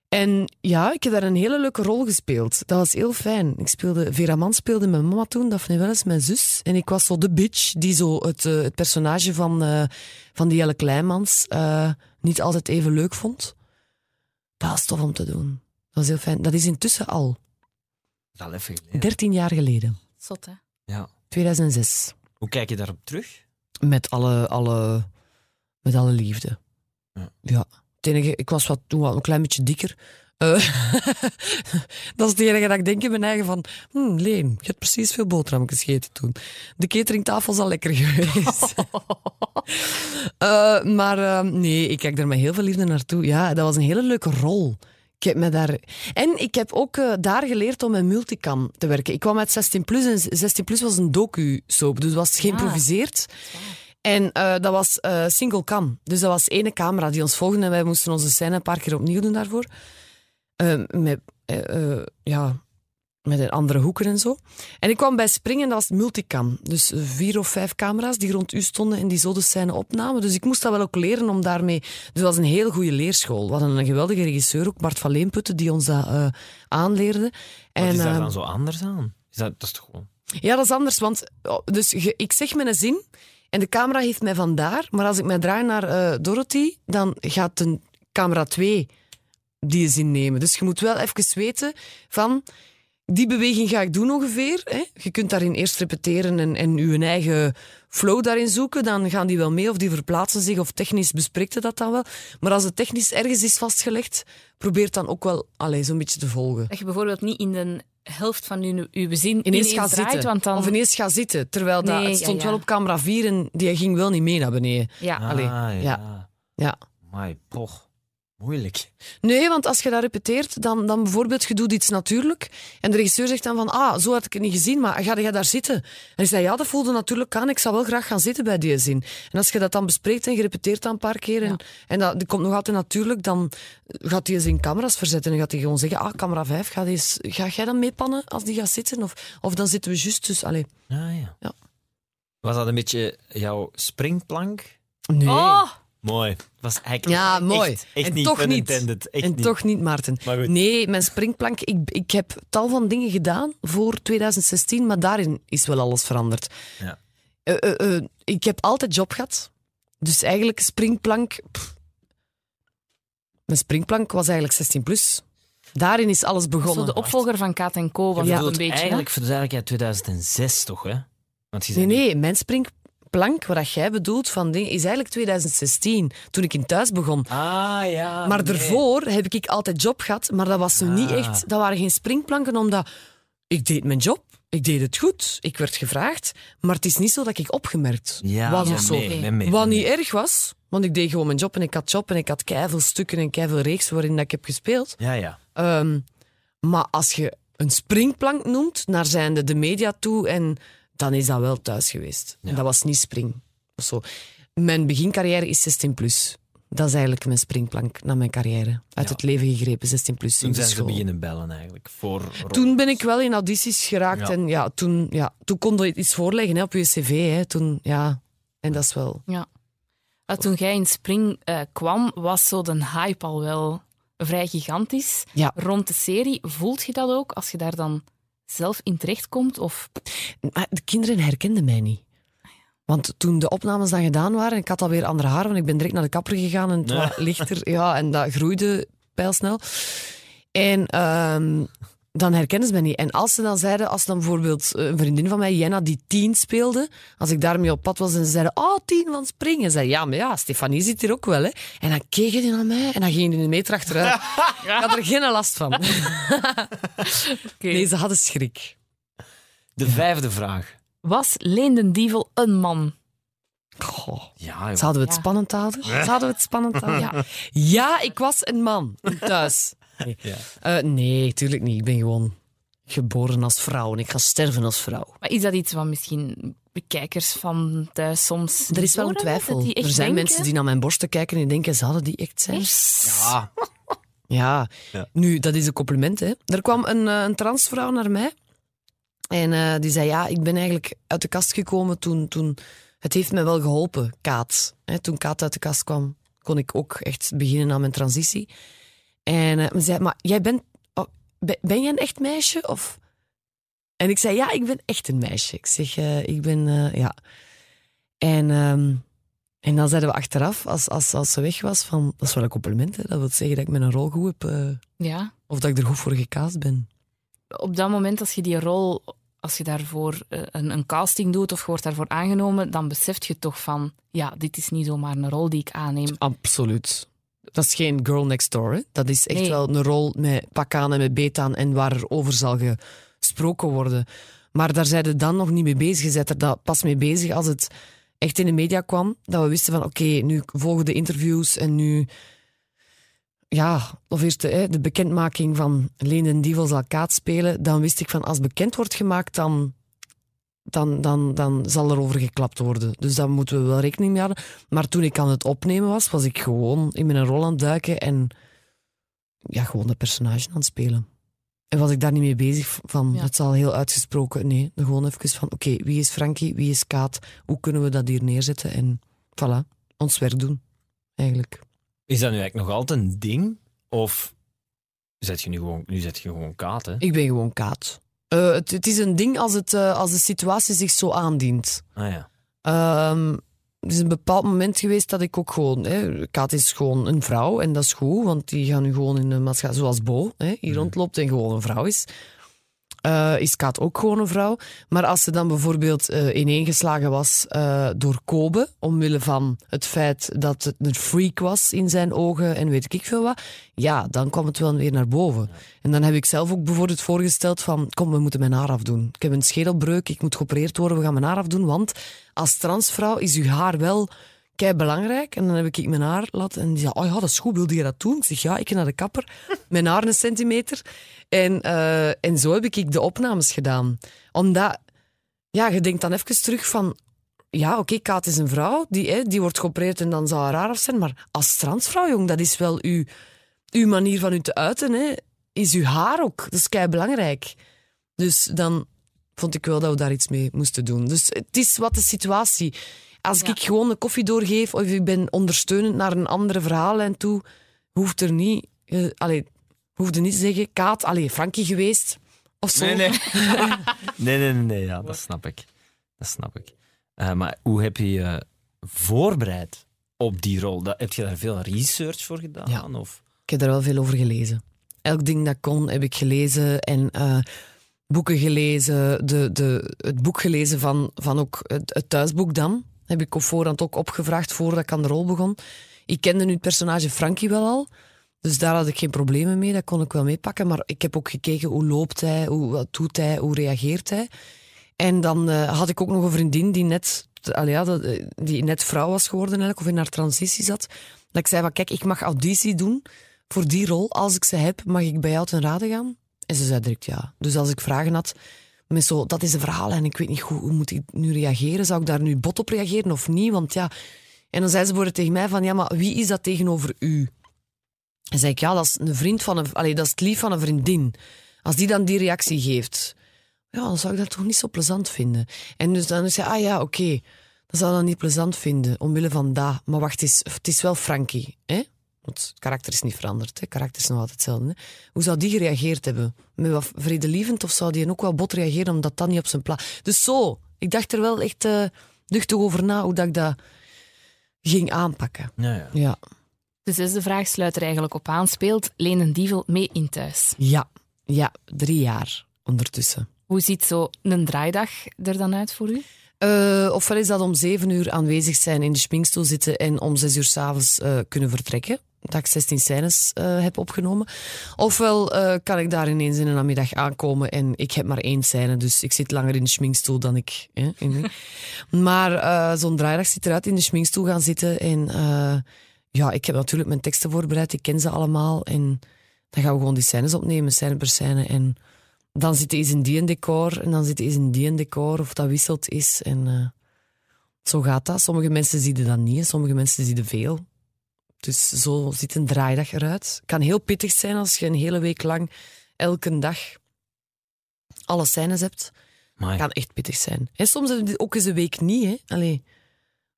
en ja, ik heb daar een hele leuke rol gespeeld. Dat was heel fijn. Ik speelde, Vera Man speelde mijn mama toen, Daphne Welles, mijn zus. En ik was zo de bitch die zo het, het personage van, van die Jelle Kleinmans niet altijd even leuk vond. Dat was tof om te doen. Dat was heel fijn. Dat is intussen al Dat is al even geleden. 13 jaar geleden. Zot, hè? Ja. 2006. Hoe kijk je daarop terug? Met alle, alle, met alle liefde. Ja. Ja. Het enige, ik was wat, toen wat een klein beetje dikker. Eh, <laughs> dat is het enige dat ik denk in mijn eigen van... Hmm, Leen, je hebt precies veel boterhammetjes gegeten toen. De cateringtafel is al lekker <laughs> geweest. <laughs> Eh, maar eh, nee, ik kijk er met heel veel liefde naartoe. Ja, dat was een hele leuke rol. Ik heb me daar... En ik heb ook daar geleerd om met multicam te werken. Ik kwam uit 16 Plus en 16 Plus was een docu-soap, dus het was geïmproviseerd. En dat was eh, single cam. Dus dat was ene camera die ons volgde en wij moesten onze scène een paar keer opnieuw doen daarvoor. Eh, met, eh, eh, ja, met een andere hoeken en zo. En ik kwam bij Springen, dat was multicam. Dus vier of vijf camera's die rond u stonden en die zo de scène opnamen. Dus ik moest dat wel ook leren om daarmee... Dus dat was een hele goede leerschool. We hadden een geweldige regisseur ook, Bart van Leenputten, die ons dat aanleerde. Wat is daar dan zo anders aan? Is dat, dat is toch gewoon... ja, dat is anders, want oh, dus ik zeg mijn zin en de camera heeft mij vandaar, maar als ik mij draai naar Dorothy, dan gaat de camera 2 die zin nemen. Dus je moet wel even weten van, die beweging ga ik doen ongeveer. Hè? Je kunt daarin eerst repeteren en, en je eigen flow daarin zoeken, dan gaan die wel mee of die verplaatsen zich of technisch bespreekt je dat dan wel. Maar als het technisch ergens is vastgelegd, probeer dan ook wel zo'n beetje te volgen. Dat je bijvoorbeeld niet in de helft van je, je zin ineens ineens, gaat draait, zitten. want dan... Of ineens gaat zitten. Terwijl dat, het stond ja, ja. wel op camera 4 en die ging wel niet mee naar beneden. Ja. Ah, Allee, ja. ja. Ja. My, poch. Moeilijk. Nee, want als je dat repeteert, dan, dan bijvoorbeeld, je doet iets natuurlijk. En de regisseur zegt dan van, ah, zo had ik het niet gezien, maar ga jij daar zitten? En ik zei, ja, dat voelde natuurlijk aan. Ik zou wel graag gaan zitten bij die zin. En als je dat dan bespreekt en je repeteert dat een paar keer, en, en dat, die komt nog altijd natuurlijk, dan gaat die zin camera's verzetten. En gaat hij gewoon zeggen, ah, camera 5, ga, die eens- ga jij dan meepannen als die gaat zitten? Of, of dan zitten we juist dus, allee. Ah, ja. Ja. Was dat een beetje jouw springplank? Nee. Oh, Mooi. Was eigenlijk Ja, mooi. Echt, echt en niet toch niet. intended. Echt en niet. toch niet, Maarten. Maar goed. Nee, mijn springplank. Ik, ik heb tal van dingen gedaan voor 2016, maar daarin is wel alles veranderd. Ja. Eh, eh, eh, ik heb altijd job gehad. Dus eigenlijk springplank. pff. Mijn springplank was eigenlijk 16 plus. Daarin is alles Zo begonnen. de opvolger van Kat en Co was Je dat een beetje. hè? eigenlijk voor de duidelijkheid 2006 toch, hè? Want je Nee, nee, mijn springplank, wat jij bedoelt, van is eigenlijk 2016, toen ik in thuis begon. Ah, ja. Maar nee. daarvoor heb ik altijd job gehad, maar dat was zo niet Ah. echt. Dat waren geen springplanken, omdat ik deed mijn job. Ik deed het goed. Ik werd gevraagd. Maar het is niet zo dat ik opgemerkt Ja, was of zo. mee, Wat niet erg was, want ik deed gewoon mijn job en ik had job en ik had keiveel stukken en keiveel reeks waarin dat ik heb gespeeld. Ja, ja. Ehm, maar als je een springplank noemt, naar zijnde de media toe, en dan is dat wel thuis geweest. Ja. En dat was niet spring. Of zo. Mijn begincarrière is 16 plus. Dat is eigenlijk mijn springplank naar mijn carrière. Uit Ja. het leven gegrepen, 16 plus. Toen zijn ze beginnen bellen eigenlijk. Voor Toen ben ik wel in audities geraakt Ja. en ja, toen, ja, toen kon je iets voorleggen hè, op je cv. Hè. Toen, ja, en dat is wel... Ja. Maar toen jij in Spring eh, kwam, was zo de hype al wel vrij gigantisch Ja. rond de serie. Voelt je dat ook als je daar dan zelf in terechtkomt? Of Maar de kinderen herkenden mij niet. Want toen de opnames dan gedaan waren, ik had alweer andere haar, want ik ben direct naar de kapper gegaan en het was lichter. Ja, en dat groeide pijlsnel. En ehm, dan herkennen ze mij niet. En als ze dan zeiden, als dan bijvoorbeeld een vriendin van mij, Jenna, die tien speelde, als ik daarmee op pad was en ze zeiden, oh, tien van springen. Zei ja, maar ja, Stefanie zit hier ook wel, hè. En dan keken die naar mij en dan gingen die een meter achteruit. <laughs> Ik had er geen last van. <laughs> <laughs> Nee, ze hadden schrik. De vijfde vraag. was Leen den Dievel een man? Goh. Ja, joh. Zouden we het Ja. spannend houden? Zouden we het spannend houden? Ja. ja, ik was een man thuis. Nee. Ja. Eh, nee, tuurlijk niet. Ik ben gewoon geboren als vrouw en ik ga sterven als vrouw. Maar is dat iets wat misschien bekijkers van thuis soms. Er is wel een twijfel. Er zijn denken? mensen die naar mijn borsten kijken en denken, zouden die echt zijn? Ja. <laughs> Ja. Ja. nu, dat is een compliment. Hè. Er kwam een, eh, een transvrouw naar mij en eh, die zei, ja, ik ben eigenlijk uit de kast gekomen toen... toen het heeft mij wel geholpen, Kaat. Hè, toen Kaat uit de kast kwam, kon ik ook echt beginnen aan mijn transitie. En eh, ze zei, maar jij bent... oh, ben, jij een echt meisje? Of... En ik zei, ja, ik ben echt een meisje. Ik zeg, eh, ik ben... eh, ja. En... ehm, en dan zeiden we achteraf, als, als, als ze weg was, van, dat is wel een compliment. Hè? Dat wil zeggen dat ik mijn rol goed heb, Ja. of dat ik er goed voor gekaast ben. Op dat moment, als je die rol, als je daarvoor een, een casting doet of je wordt daarvoor aangenomen, dan beseft je toch van, ja, dit is niet zomaar een rol die ik aanneem. Absoluut. Dat is geen girl next door. Hè? Dat is echt Nee. wel een rol met pak aan en met beet aan en waar er over zal gesproken worden. Maar daar zijn we dan nog niet mee bezig. Je bent er dat pas mee bezig als het echt in de media kwam. Dat we wisten van oké, nu volgen de interviews en nu... Ja, of eerst de, hè, de bekendmaking van Leen en Dievel zal Kaat spelen. Dan wist ik van als bekend wordt gemaakt, dan, dan, dan, dan zal er over geklapt worden. Dus daar moeten we wel rekening mee houden. Maar toen ik aan het opnemen was, was ik gewoon in mijn rol aan het duiken en ja, gewoon de personage aan het spelen. En was ik daar niet mee bezig van, Ja. het zal heel uitgesproken. Nee, gewoon even van, oké, wie is Frankie, wie is Kaat? Hoe kunnen we dat hier neerzetten? En voilà, ons werk doen, eigenlijk. Is dat nu eigenlijk nog altijd een ding? Of zet je nu gewoon, nu zet je gewoon kaat, hè? Ik ben gewoon Kaat. Eh, het, het is een ding als, het, eh, als de situatie zich zo aandient. Ah ja. Ehm, er is een bepaald moment geweest dat ik ook gewoon... Hè, Kaat is gewoon een vrouw en dat is goed, want die gaan nu gewoon in de maatschappij... Zoals Bo, hè, hier rondloopt en gewoon een vrouw is. Eh, is Kaat ook gewoon een vrouw. Maar als ze dan bijvoorbeeld eh ineengeslagen was eh, door Kobe, omwille van het feit dat het een freak was in zijn ogen en weet ik veel wat, ja, dan kwam het wel weer naar boven. En dan heb ik zelf ook bijvoorbeeld voorgesteld van, kom, we moeten mijn haar afdoen. Ik heb een schedelbreuk, ik moet geopereerd worden, we gaan mijn haar afdoen, want als transvrouw is uw haar wel kei belangrijk. En dan heb ik mijn haar laten en die zei, oh ja, dat is goed, wilde je dat doen? Ik zeg, ja, ik ga naar de kapper, mijn haar een centimeter. En, eh, en zo heb ik de opnames gedaan. Omdat, ja, je denkt dan even terug van, ja, oké, Kaat is een vrouw, die, hè, die wordt geopereerd en dan zou haar haar af zijn, maar als transvrouw, jong, dat is wel uw, uw manier van u te uiten, hè, is uw haar ook. Dat is kei belangrijk. Dus dan vond ik wel dat we daar iets mee moesten doen. Dus het is wat de situatie als Ja. ik gewoon een koffie doorgeef of ik ben ondersteunend naar een andere verhaallijn toe, hoeft er niet, eh, allee, hoeft er niet te zeggen, Kaat, allee, Frankie geweest of zo. Nee, nee. <laughs> nee, nee, nee, nee, ja, dat snap ik. Dat snap ik. Eh, maar hoe heb je je voorbereid op die rol? Dat, heb je daar veel research voor gedaan? Ja. Of? Ik heb er wel veel over gelezen. Elk ding dat kon, heb ik gelezen en eh, boeken gelezen. De, de, het boek gelezen van, van ook het, het thuisboek dan. Heb ik op voorhand ook opgevraagd voordat ik aan de rol begon. Ik kende nu het personage Frankie wel al. Dus daar had ik geen problemen mee, dat kon ik wel meepakken. Maar ik heb ook gekeken hoe loopt hij, hoe, wat doet hij, hoe reageert hij. En dan eh, had ik ook nog een vriendin die net, ja, eh, die net vrouw was geworden eigenlijk, of in haar transitie zat. Dat ik zei van, kijk, ik mag auditie doen voor die rol. Als ik ze heb, mag ik bij jou ten rade gaan? En ze zei direct ja. Dus als ik vragen had, dat is een verhaal en ik weet niet hoe, hoe moet ik nu reageren? Zou ik daar nu bot op reageren of niet? Want ja... En dan zei ze bijvoorbeeld tegen mij van, ja, maar wie is dat tegenover u? En zei ik, ja, dat is een vriend van een... Allee, dat is het lief van een vriendin. Als die dan die reactie geeft, ja, dan zou ik dat toch niet zo plezant vinden. En dus dan zei ah ja, oké, dat zou dan niet plezant vinden, omwille van dat. Maar wacht eens, het is wel Frankie, hè? Want het karakter is niet veranderd, hè? Het karakter is nog altijd hetzelfde. Hè? Hoe zou die gereageerd hebben? Met wat vredelievend of zou die ook wel bot reageren omdat dat niet op zijn plaats... Dus zo, ik dacht er wel echt eh duchtig over na hoe dat ik dat ging aanpakken. Ja, ja. Ja, De zesde vraag sluit er eigenlijk op aan. Speelt Leen en Dievel mee in thuis? ja, ja, drie jaar ondertussen. Hoe ziet zo een draaidag er dan uit voor u? Eh, ofwel is dat om zeven uur aanwezig zijn in de schminkstoel zitten en om zes uur s'avonds eh kunnen vertrekken. Dat ik 16 scènes eh, heb opgenomen. Ofwel eh, kan ik daar ineens in een namiddag aankomen en ik heb maar één scène, dus ik zit langer in de schminkstoel dan ik. Hè, in- <laughs> maar eh, zo'n draaidag zit eruit in de schminkstoel gaan zitten en ja, ik heb natuurlijk mijn teksten voorbereid, ik ken ze allemaal en dan gaan we gewoon die scènes opnemen, scène per scène en dan zit eens in die een decor en dan zit eens in die een decor of dat wisselt is. En zo gaat dat. Sommige mensen zien dat niet en sommige mensen zien veel. Dus zo ziet een draaidag eruit. Het kan heel pittig zijn als je een hele week lang elke dag alle scènes hebt. Het kan echt pittig zijn. En soms heb je ook eens een week niet. Hè? Allee.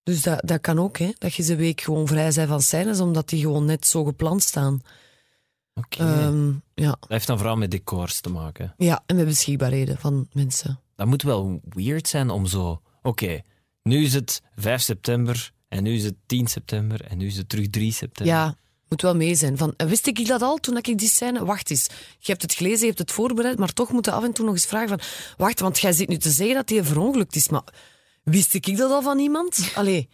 Dus dat, dat kan ook, hè? dat je een week gewoon vrij bent van scènes, omdat die gewoon net zo gepland staan. oké. Ehm, ja. Dat heeft dan vooral met decors te maken. ja, en met beschikbaarheden van mensen. Dat moet wel weird zijn om zo... Oké, nu is het 5 september en nu is het 10 september en nu is het terug 3 september. Ja, moet wel mee zijn. Van, eh, wist ik dat al toen ik die scène... Wacht eens, je hebt het gelezen, je hebt het voorbereid, maar toch moet je af en toe nog eens vragen van... Wacht, want jij zit nu te zeggen dat hij verongelukt is, maar wist ik dat al van iemand? <laughs> Allee,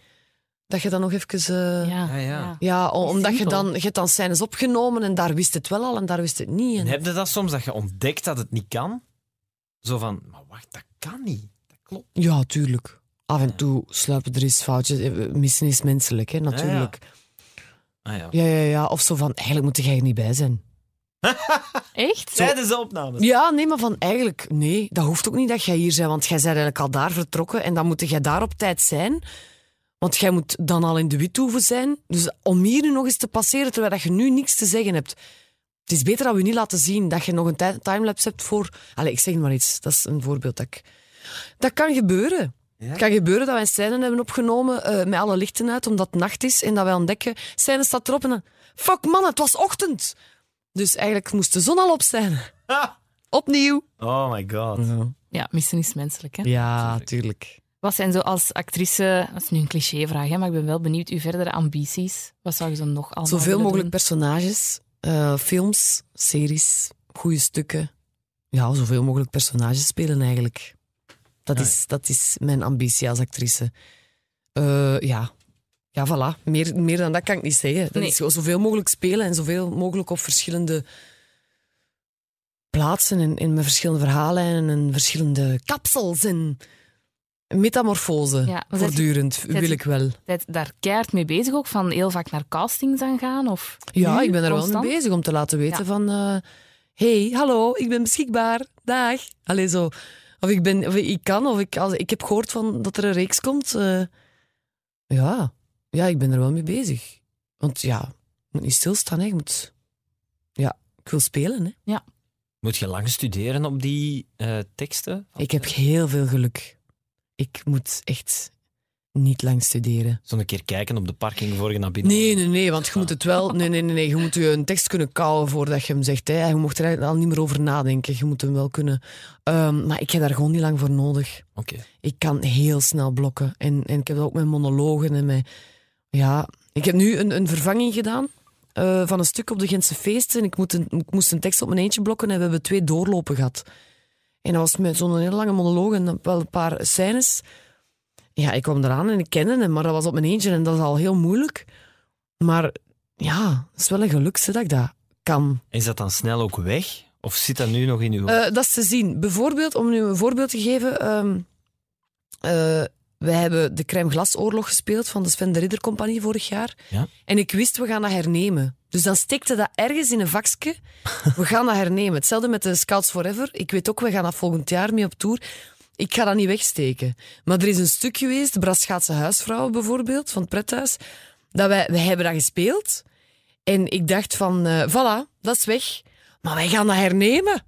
dat je dan nog even... eh, ja. Ja, ja. omdat je dan... Je hebt dan scènes opgenomen en daar wist het wel al en daar wist het niet. En En, heb je dat soms, dat je ontdekt dat het niet kan? Zo van, maar wacht, dat kan niet. Dat klopt. ja, tuurlijk. Af en toe sluipen er eens foutjes. Eh, Missen is menselijk, hè, natuurlijk. Ah ja. Ja, ja, ja. Of zo van, eigenlijk moet jij er niet bij zijn. <laughs> Echt? Tijdens de opnames. Ja, nee, maar van eigenlijk, nee, dat hoeft ook niet dat jij hier bent, want jij bent eigenlijk al daar vertrokken en dan moet jij daar op tijd zijn. Want jij moet dan al in de Withoeven zijn. Dus om hier nu nog eens te passeren terwijl dat je nu niks te zeggen hebt. Het is beter dat we niet laten zien dat je nog een ti- timelapse hebt voor. Allee, ik zeg maar iets. Dat is een voorbeeld dat ik. Dat kan gebeuren. Het kan gebeuren dat wij een scène hebben opgenomen eh, met alle lichten uit, omdat het nacht is. En dat wij ontdekken, scène staat erop en dan... Fuck man, het was ochtend! Dus eigenlijk moest de zon al op zijn. Opnieuw. Oh my god. Ja, missen is menselijk. Hè? Ja, tuurlijk. Wat zijn zo als actrice, dat is nu een clichévraag, hè, maar ik ben wel benieuwd, uw verdere ambities? Wat zou je zo nog allemaal Zoveel mogelijk doen? personages, eh, films, series, goede stukken. Ja, zoveel mogelijk personages spelen eigenlijk. Dat, is, dat is mijn ambitie als actrice. Eh, ja. ja, voilà. Meer, meer dan dat kan ik niet zeggen. Dat Nee. is zoveel mogelijk spelen en zoveel mogelijk op verschillende plaatsen en, en met verschillende verhaallijnen en verschillende kapsels en metamorfose. Ja, Voortdurend wil je- ik wel. Zijt daar keihard mee bezig ook, van heel vaak naar castings aan gaan? Of Ja, nu ik ben er wel mee bezig om te laten weten Ja. van... eh, hey, hallo, ik ben beschikbaar. Dag. Allee, zo. Of ik, ben, of ik kan, of ik, als, ik heb gehoord van dat er een reeks komt. eh, ja. ja, ik ben er wel mee bezig. Want ja, je moet niet stilstaan. Hè. Je moet... Ja, ik wil spelen. Hè. Moet je lang studeren op die eh, teksten? Ik heb heel veel geluk. Ik moet echt niet lang studeren. Zo een keer kijken op de parking voor je naar binnen Nee, nee, nee, want je moet het wel. Nee, nee, nee, nee. Je moet je een tekst kunnen kouwen voordat je hem zegt. Hè. Je mocht er al niet meer over nadenken. Je moet hem wel kunnen. Ehm, maar ik heb daar gewoon niet lang voor nodig. Oké. Ik kan heel snel blokken. En, en ik heb dat ook met monologen en met. Ja, ik heb nu een, een vervanging gedaan. eh, van een stuk op de Gentse feesten. En ik, moet een, ik moest een tekst op mijn eentje blokken en we hebben twee doorlopen gehad. En dat was met zo'n hele lange monoloog en wel een paar scènes. Ja, ik kwam eraan en ik kende hem, maar dat was op mijn eentje en dat is al heel moeilijk. Maar ja, het is wel een geluk hè, dat ik dat kan. Is dat dan snel ook weg? Of zit dat nu nog in uw... Eh, dat is te zien. Bijvoorbeeld, om nu een voorbeeld te geven. ehm eh, wij hebben de Crème Glas Oorlog gespeeld van de Sven de Ridder Compagnie vorig jaar. Ja. En ik wist, we gaan dat hernemen. Dus dan stikte dat ergens in een vakje. <laughs> We gaan dat hernemen. Hetzelfde met de Scouts Forever. Ik weet ook, we gaan dat volgend jaar mee op tour. Ik ga dat niet wegsteken. Maar er is een stuk geweest, de Braschaatse huisvrouwen bijvoorbeeld, van het prethuis, dat wij, wij hebben dat gespeeld. En ik dacht van, eh voilà, dat is weg. Maar wij gaan dat hernemen.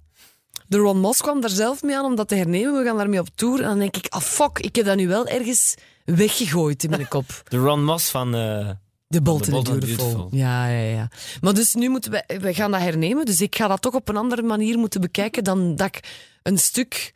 De Ron Moss kwam daar zelf mee aan om dat te hernemen. We gaan daarmee op tour. En dan denk ik, ah fuck, ik heb dat nu wel ergens weggegooid in mijn kop. <laughs> De Ron Moss van... eh, De Bold and and Beautiful. Beautiful. Ja, ja, ja. Maar dus nu moeten we, we gaan dat hernemen. Dus ik ga dat toch op een andere manier moeten bekijken dan dat ik een stuk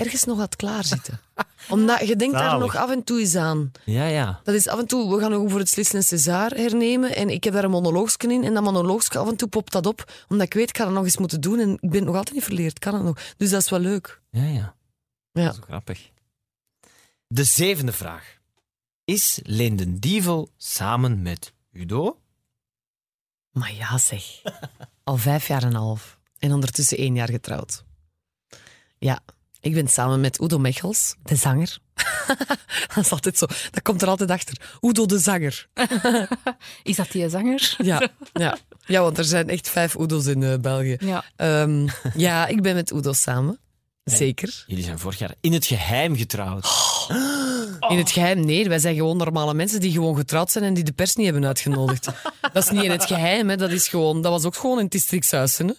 ergens nog had klaarzitten. <laughs> Omdat je denkt daar nog af en toe eens aan. Ja, ja. Dat is af en toe, we gaan ook voor het Slissen en César hernemen. En ik heb daar een monoloogje in. En dat monoloogje, af en toe popt dat op. Omdat ik weet, ik ga dat nog eens moeten doen. En ik ben het nog altijd niet verleerd. Kan het nog. Dus dat is wel leuk. Ja, ja. Ja. Dat is grappig. De zevende vraag. Is Leenden Dievel samen met Udo? Maar ja, zeg. <laughs> Al vijf jaar en een half. En ondertussen één jaar getrouwd. Ja, ik ben samen met Udo Mechels, de zanger. <laughs> dat is altijd zo. Dat komt er altijd achter. Udo de zanger. <laughs> Is dat die zanger? Ja, ja. <laughs> ja want er zijn echt vijf Udo's in eh, België. Ja. Ehm, ja, ik ben met Udo samen. Zeker. Jullie zijn vorig jaar in het geheim getrouwd. <gasps> In het geheim, nee. Wij zijn gewoon normale mensen die gewoon getrouwd zijn en die de pers niet hebben uitgenodigd. dat is niet in het geheim, hè. Dat, is gewoon, dat was ook gewoon in het districtshuizen. Hè.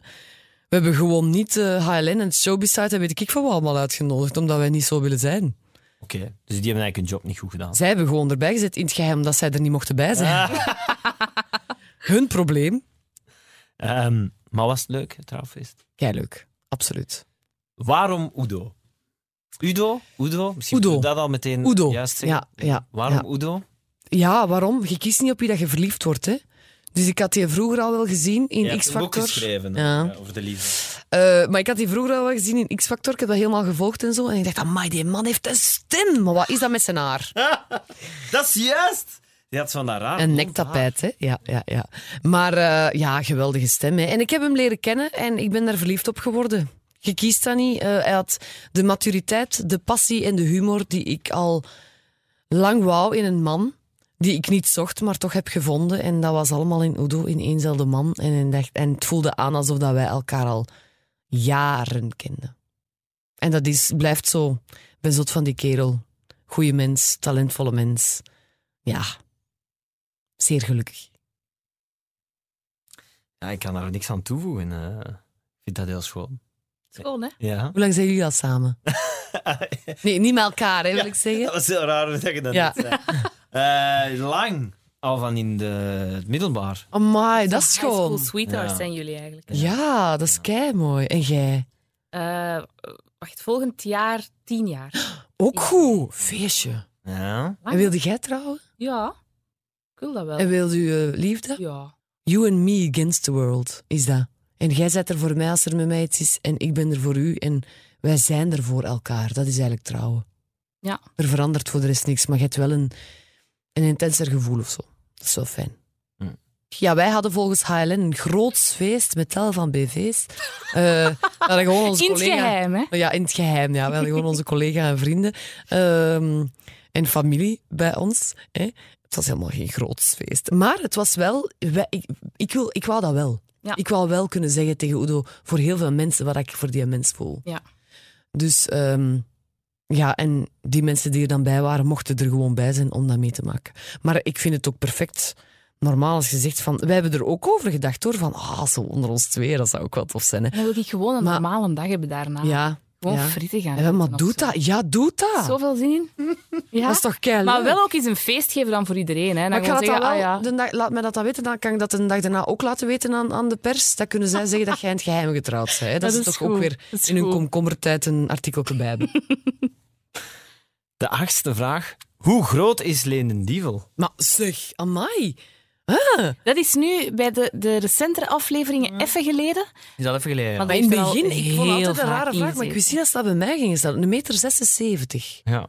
We hebben gewoon niet eh, HLN en het Showbiz-site en weet ik van wat allemaal uitgenodigd, omdat wij niet zo willen zijn. Oké, dus die hebben eigenlijk hun job niet goed gedaan. Zij hebben gewoon erbij gezet in het geheim omdat zij er niet mochten bij zijn. <laughs> Hun probleem. Ehm, maar was het leuk, het trouwfeest? Kei leuk, absoluut. Waarom Udo? Udo? Udo? Misschien Udo. moet je dat al meteen Udo. juist zeggen. Ja, ja, Waarom ja. Udo? Ja, waarom? Je kiest niet op wie dat je verliefd wordt, hè. Dus ik had die vroeger al wel gezien in een boek X-Factor. geschreven Ja. eh, over de liefde. Eh, maar ik had die vroeger al wel gezien in X-Factor. Ik heb dat helemaal gevolgd en zo. En ik dacht, amai, die man heeft een stem. Maar wat is dat met zijn haar? <laughs> Dat is juist! Die had van dat raar. Een nektapijt, hè? Ja, ja, ja. Maar eh, ja, geweldige stem. Hè. En ik heb hem leren kennen en ik ben daar verliefd op geworden. Je kiest dat niet. Hij had de maturiteit, de passie en de humor die ik al lang wou in een man. Die ik niet zocht, maar toch heb gevonden. En dat was allemaal in Udo, in éénzelfde man. En, dacht, en het voelde aan alsof dat wij elkaar al jaren kenden. En dat is, blijft zo. Ik ben zot van die kerel. Goeie mens, talentvolle mens. Ja, zeer gelukkig. Ja, ik kan daar niks aan toevoegen. eh. ik vind dat heel schoon. Schoon, hè? Ja. Hoe lang zijn jullie al samen? <laughs> Nee, niet met elkaar, hè, wil ik zeggen. Dat was heel raar dat je dat Ja. net zei. Eh, lang. Al van in de, het middelbaar. Amai, dat is High school sweethearts Ja. zijn jullie eigenlijk. hè? Ja, dat is kei mooi. En jij? Eh, wacht, volgend jaar tien jaar. <gasps> Ook goed. Feestje. Ja. En wilde jij trouwen? Ja, ik wil dat wel. En wilde u eh, liefde? Ja. You and me against the world, is dat. En jij bent er voor mij als er met mij iets is. En ik ben er voor u. En wij zijn er voor elkaar. Dat is eigenlijk trouwen. Ja. Er verandert voor de rest niks. Maar je hebt wel een, een intenser gevoel of zo. Dat is wel fijn. Hm. Ja, wij hadden volgens HLN een groots feest met tal van BV's. Eh, we hadden gewoon onze <laughs> In het collega- geheim, hè? Ja, in het geheim. Ja. We hadden gewoon onze collega en vrienden ehm, en familie bij ons. Hè. Het was helemaal geen groots feest. Maar het was wel... wij- Ik, ik, wil, ik wou dat wel. Ja. Ik wou wel kunnen zeggen tegen Udo voor heel veel mensen wat ik voor die mens voel. Ja. Dus ehm, ja, en die mensen die er dan bij waren, mochten er gewoon bij zijn om dat mee te maken. Maar ik vind het ook perfect normaal als je zegt van... Wij hebben er ook over gedacht hoor, van ah, zo onder ons twee, dat zou ook wel tof zijn. Hè. Dan wil ik gewoon een Maar- normale dag hebben daarna. Ja, Gewoon Ja. frieten gaan Ja, maar eten of doe zo. dat. Ja, doe dat. Zoveel zin in. <laughs> Ja. Dat is toch keihard. Maar wel ook eens een feest geven dan voor iedereen. Hè. Dan Maar ik ga gewoon dat zeggen, wel, ah, ja. de dag, laat mij dat dan weten, dan kan ik dat de dag daarna ook laten weten aan, aan de pers. Dan kunnen zij zeggen dat jij in het geheim getrouwd bent. Hè. <laughs> Dat, Dat is is toch ook weer in hun komkommertijd een artikel bij hebben. <laughs> De achtste vraag. Hoe groot is Leen den Dievel? maar zeg, amai. Dat is nu bij de, de recentere afleveringen even geleden. Is dat even geleden? ja. Maar Maar in het begin, ik vond heel altijd een rare vraag, maar ik wist niet dat ze dat bij mij ging staan. Een meter 76. Ja.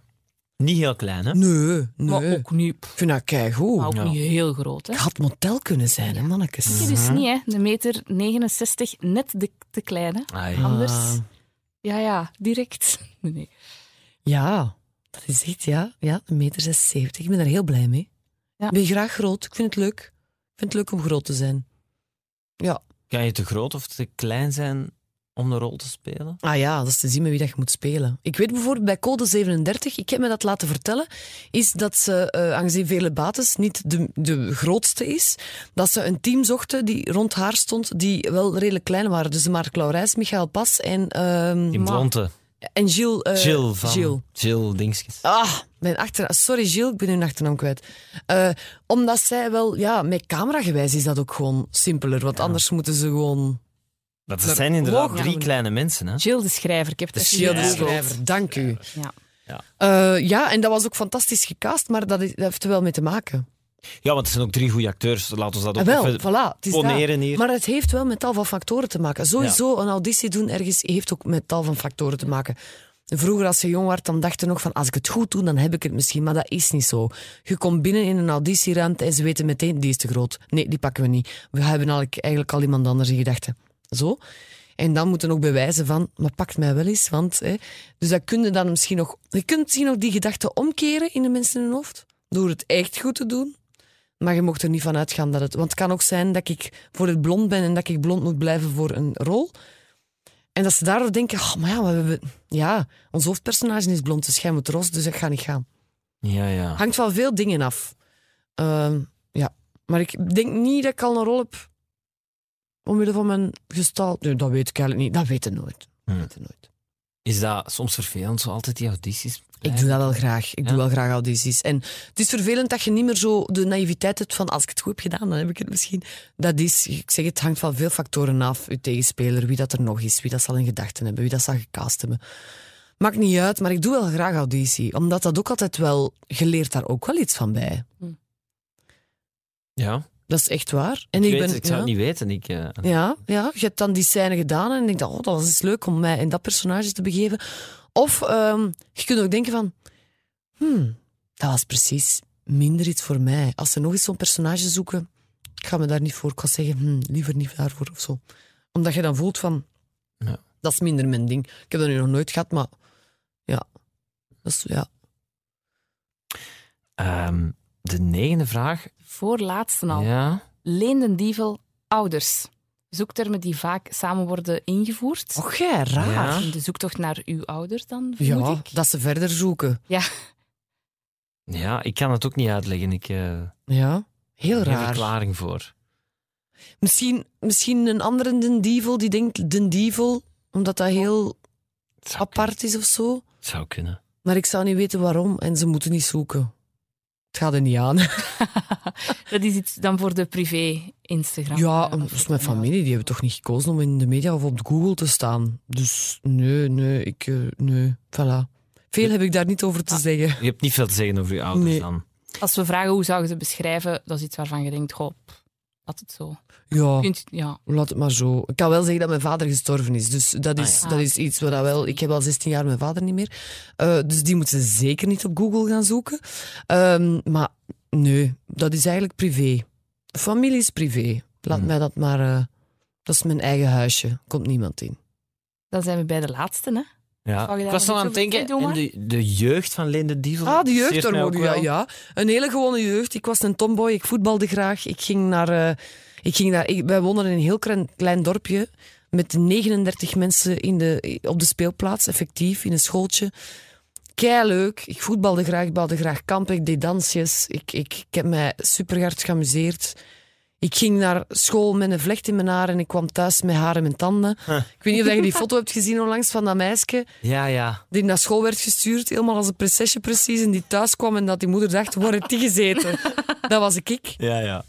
Niet heel klein, hè? Nee, Maar nee. ook niet, Ik vind dat keigoed. maar ook Ja. niet heel groot. Hè. Het had motel kunnen zijn, hè, mannetjes. Het is niet, hè. De meter 69, net de, te klein. Hè. Ah, ja. Anders. Ah. Ja, ja, direct. Nee, <laughs> nee. Ja, dat is echt, ja. Ja, een meter 76. Ik ben daar heel blij mee. Ja. Ik ben graag groot. Ik vind het leuk. Ik vind het leuk om groot te zijn. Ja. Kan je te groot of te klein zijn om de rol te spelen? Ah ja, dat is te zien met wie dat je moet spelen. Ik weet bijvoorbeeld bij Code 37, ik heb me dat laten vertellen, is dat ze, eh aangezien Vele Bates niet de, de grootste is, dat ze een team zochten die rond haar stond, die wel redelijk klein waren. Dus Mark Laurijs, Michael Pas en, ehm, Die blonde. en Gilles. eh, Jill van... Gilles. Jill Dinskes. Ah, mijn achternaam. Sorry, Gilles, ik ben hun achternaam kwijt. Eh, omdat zij wel, ja, met cameragewijs is dat ook gewoon simpeler. Want anders moeten ze gewoon. Dat zijn inderdaad drie kleine mensen, hè? Jill de schrijver, ik heb het Jill de. Schrijver, dank u. Ja. Eh, ja, en dat was ook fantastisch gecast, maar dat, is, dat heeft er wel mee te maken. Ja, want het zijn ook drie goede acteurs. Laten we dat ook Ah, wel, even voilà. Het is poneren dat. hier. Maar het heeft wel met tal van factoren te maken. Sowieso, een auditie doen ergens heeft ook met tal van factoren te maken. Vroeger, als je jong was, dan dacht je nog van als ik het goed doe, dan heb ik het misschien. Maar dat is niet zo. Je komt binnen in een auditieruimte en ze weten meteen, die is te groot. Nee, die pakken we niet. We hebben eigenlijk al iemand anders in gedachten. Zo. En dan moeten ook bewijzen van, maar pakt mij wel eens. Want, hè, dus dat kun je dan misschien nog... Je kunt misschien nog die gedachten omkeren in de mensen in hun hoofd. Door het echt goed te doen. Maar je mocht er niet van uitgaan dat het... Want het kan ook zijn dat ik voor het blond ben en dat ik blond moet blijven voor een rol. En dat ze daardoor denken, oh, maar ja, we hebben... Ja, ons hoofdpersonage is blond, dus jij moet roze, dus dat gaat niet gaan. Ja, ja. Hangt van veel dingen af. Ehm, ja, maar ik denk niet dat ik al een rol heb omwille van mijn gestalte. Nee, dat weet ik eigenlijk niet. Dat weten nooit. Dat Hm. weten nooit. Is dat soms vervelend, zo altijd die audities? Ik doe dat wel graag. Ik Ja. doe wel graag audities. En het is vervelend dat je niet meer zo de naïviteit hebt van als ik het goed heb gedaan, dan heb ik het misschien. Dat is, ik zeg het hangt van veel factoren af. Uw tegenspeler, wie dat er nog is, wie dat zal in gedachten hebben, wie dat zal gecast hebben. Maakt niet uit, maar ik doe wel graag auditie. Omdat dat ook altijd wel, je leert daar ook wel iets van bij. Ja, Dat is echt waar. En ik, ik, weet, ben, ik zou ja. het niet weten. Ik, eh, Ja, ja, je hebt dan die scène gedaan en ik dacht, oh, dat was eens leuk om mij in dat personage te begeven. Of ehm, je kunt ook denken van, hmm, dat was precies minder iets voor mij. Als ze nog eens zo'n personage zoeken, ik ga me daar niet voor. Ik ga zeggen, hmm, liever niet daarvoor of zo. Omdat je dan voelt van, Ja. dat is minder mijn ding. Ik heb dat nu nog nooit gehad, maar ja, dat is, ja. ehm, de negende vraag. Voorlaatste al. Ja. Dievel, ouders. Zoektermen die vaak samen worden ingevoerd. Och, jij, raar. Ja. In de zoektocht naar uw ouders dan, vermoed Ja, ik. dat ze verder zoeken. Ja, ja, ik kan het ook niet uitleggen. Ik eh Ja, heel geen raar. verklaring voor. Misschien, misschien een andere Den Dievel die denkt Den Dievel, omdat dat heel apart is of zo. het zou kunnen. Maar ik zou niet weten waarom en ze moeten niet zoeken. Het gaat er niet aan. <laughs> dat is iets dan voor de privé-Instagram. Ja, eh, dat is mijn familie. Die hebben toch niet gekozen om in de media of op Google te staan. Dus nee, nee, ik, eh, nee, voilà. Veel heb ik daar niet over te zeggen. Je hebt niet veel te zeggen over je ouders Nee. dan. Als we vragen hoe zou je ze beschrijven, dat is iets waarvan je denkt, goh, het zo. Ja, Kunt- ja. laat het maar zo. Ik kan wel zeggen dat mijn vader gestorven is. Dus dat is, Ah, ja. dat is iets wat dat wel... Ik heb al 16 jaar mijn vader niet meer. Eh, dus die moeten ze zeker niet op Google gaan zoeken. Ehm, maar nee, dat is eigenlijk privé. Familie is privé. Laat Hmm. mij dat maar... eh, dat is mijn eigen huisje. Komt niemand in. Dan zijn we bij de laatste, hè? Ja. Ik daar was nog aan het denken, en de, de jeugd van Leen de Dievel. Ah, de jeugd, daar ook ja, ja. Een hele gewone jeugd. Ik was een tomboy, ik voetbalde graag. Ik ging naar... eh, ik ging naar ik, wij woonden in een heel klein, klein dorpje met 39 mensen in de, op de speelplaats, effectief, in een schooltje. Kei leuk. Ik voetbalde graag, ik bouwde graag kampen, ik deed dansjes. Ik, ik, ik heb mij super hard geamuseerd. Ik ging naar school met een vlecht in mijn haar en ik kwam thuis met haar in mijn tanden. Ik weet niet of je die foto hebt gezien onlangs van dat meisje Ja, ja. die naar school werd gestuurd, helemaal als een prinsesje precies, en die thuis kwam en dat die moeder dacht, waar heb die gezeten? <laughs> dat was ik. Ja, ja.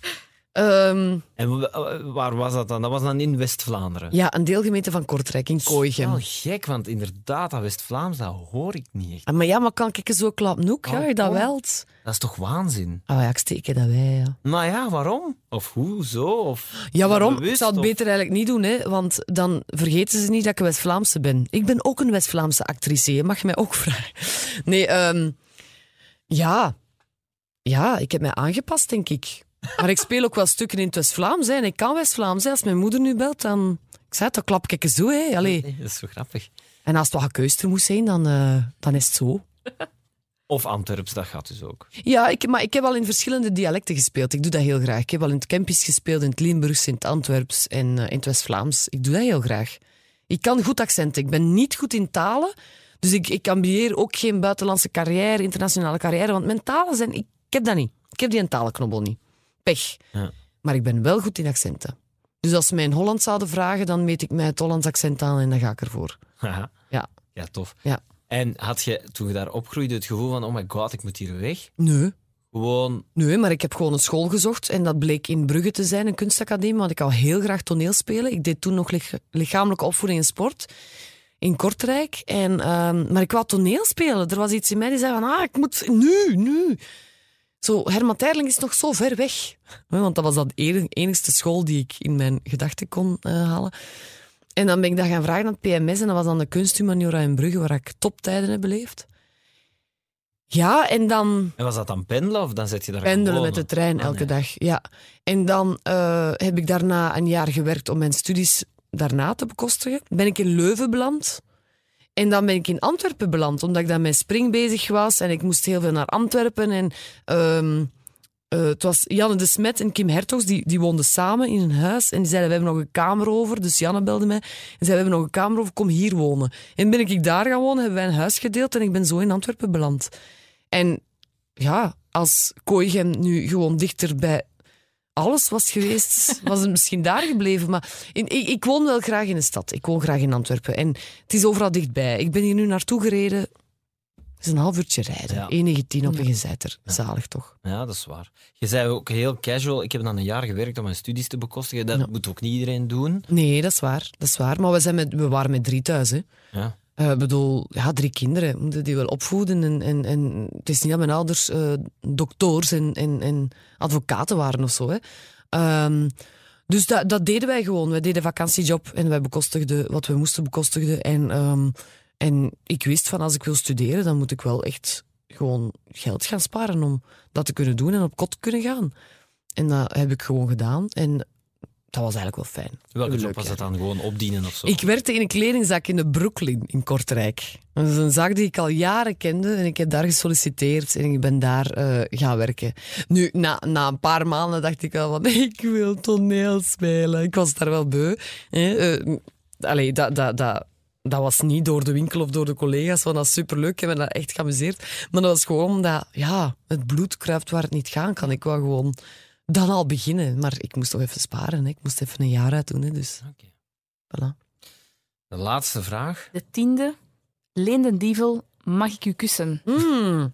Ehm, En wa- waar was dat dan? Dat was dan in West-Vlaanderen. ja, een deelgemeente van Kortrijk, in Kooichem. Wel gek, want inderdaad, dat West-Vlaams, dat hoor ik niet echt. Ah, Maar ja, maar kan ik zo klapnoek? Ja, je dat wel. Dat is toch waanzin? Ah ja, ik steek dat wij, ja. Nou ja, waarom? Of hoe, zo? Of Ja, waarom? bewust, ik zou het of- beter eigenlijk niet doen, hè, want dan vergeten ze niet dat ik een West-Vlaamse ben. Ik ben ook een West-Vlaamse actrice, je mag mij ook <laughs> vragen. Nee, ehm, ja. Ja, ik heb mij aangepast, denk ik. Maar ik speel ook wel stukken in het West-Vlaams, en ik kan West-Vlaams. Als mijn moeder nu belt, dan... Ik zei het, dan klap ik eens zo, hè. Allee. Nee, dat is zo grappig. En als het wat gekeuster moet zijn, dan, eh, dan is het zo. Of Antwerps, dat gaat dus ook. Ja, ik, maar ik heb al in verschillende dialecten gespeeld. Ik doe dat heel graag. Ik heb al in het Kempisch gespeeld, in het Limburgs, in het Antwerps en eh, in het West-Vlaams. Ik doe dat heel graag. Ik kan goed accenten. Ik ben niet goed in talen. Dus ik, ik ambieer ook geen buitenlandse carrière, internationale carrière. Want mijn talen zijn... Ik, ik heb dat niet. Ik heb die talenknobbel niet. Pech. Ja. Maar ik ben wel goed in accenten. Dus als ze mij in Holland zouden vragen, dan meet ik mij het Hollands accent aan en dan ga ik ervoor. <laughs> Ja. Ja, tof. Ja. En had je toen je daar opgroeide het gevoel van, oh my god, ik moet hier weg? Nee. Gewoon, Nee, maar ik heb gewoon een school gezocht en dat bleek in Brugge te zijn, een kunstacademie, want ik wou heel graag toneel spelen. Ik deed toen nog lich- lichamelijke opvoeding en sport in Kortrijk. En, ehm, maar ik wou toneel spelen. Er was iets in mij die zei van, ah, ik moet nu, nu. Zo, Herman Terling is nog zo ver weg. Want dat was dat enigste school die ik in mijn gedachten kon eh, halen. En dan ben ik dat gaan vragen aan het PMS en dat was dan de kunsthumaniora in Brugge, waar ik toptijden heb beleefd. Ja, en dan en was dat dan pendelen of dan zet je daar pendelen met de trein Ah, elke nee. dag. Ja. En dan eh, heb ik daarna een jaar gewerkt om mijn studies daarna te bekostigen. Ben ik in Leuven beland. En dan ben ik in Antwerpen beland, omdat ik dan met spring bezig was. En ik moest heel veel naar Antwerpen. En ehm, eh, het was Janne de Smet en Kim Hertogs, die, die woonden samen in een huis. En die zeiden, we hebben nog een kamer over. Dus Janne belde mij en zei, we hebben nog een kamer over, kom hier wonen. En ben ik daar gaan wonen, hebben wij een huis gedeeld en ik ben zo in Antwerpen beland. En ja, als Kooichem nu gewoon dichter bij alles was geweest, was het misschien daar gebleven. Maar in, ik, ik woon wel graag in de stad. Ik woon graag in Antwerpen. En het is overal dichtbij. Ik ben hier nu naartoe gereden. Het is een half uurtje rijden. Ja. 1,19 op een gezeiter. Zalig toch? Ja, dat is waar. Je zei ook heel casual, ik heb dan een jaar gewerkt om mijn studies te bekostigen. Dat Ja. moet ook niet iedereen doen. Nee, dat is waar. Dat is waar. Maar we, zijn met, we waren met drie thuis. Hè. Ja. Eh, Ik bedoel, ja, drie kinderen. Moeten die wel opvoeden. En, en, en het is niet dat mijn ouders eh dokters en, en, en advocaten waren of zo. Hè. Ehm, dus dat, dat deden wij gewoon. Wij deden vakantiejob en wij bekostigden wat we moesten bekostigen. En, ehm, en ik wist van als ik wil studeren, dan moet ik wel echt gewoon geld gaan sparen om dat te kunnen doen en op kot te kunnen gaan. En dat heb ik gewoon gedaan. En dat was eigenlijk wel fijn. Welke job was dat dan? Gewoon opdienen of zo? Ik werkte in een kledingzak in de Brooklyn in Kortrijk. Dat is een zaak die ik al jaren kende en ik heb daar gesolliciteerd en ik ben daar eh, gaan werken. Nu, na, na een paar maanden dacht ik al van, <laughs> ik wil toneel spelen. Ik was daar wel beu. Hè. Eh, allee, dat, dat, dat, dat was niet door de winkel of door de collega's, want dat is superleuk. Ik heb me daar echt geamuseerd. Maar dat was gewoon omdat, ja, het bloed kruipt waar het niet gaan kan. Ik wou gewoon dan al beginnen. Maar ik moest toch even sparen. Hè. Ik moest even een jaar uit doen. Hè. Dus, Oké. voilà. De laatste vraag. De tiende. Leen den Dievel, mag ik u kussen? Mm,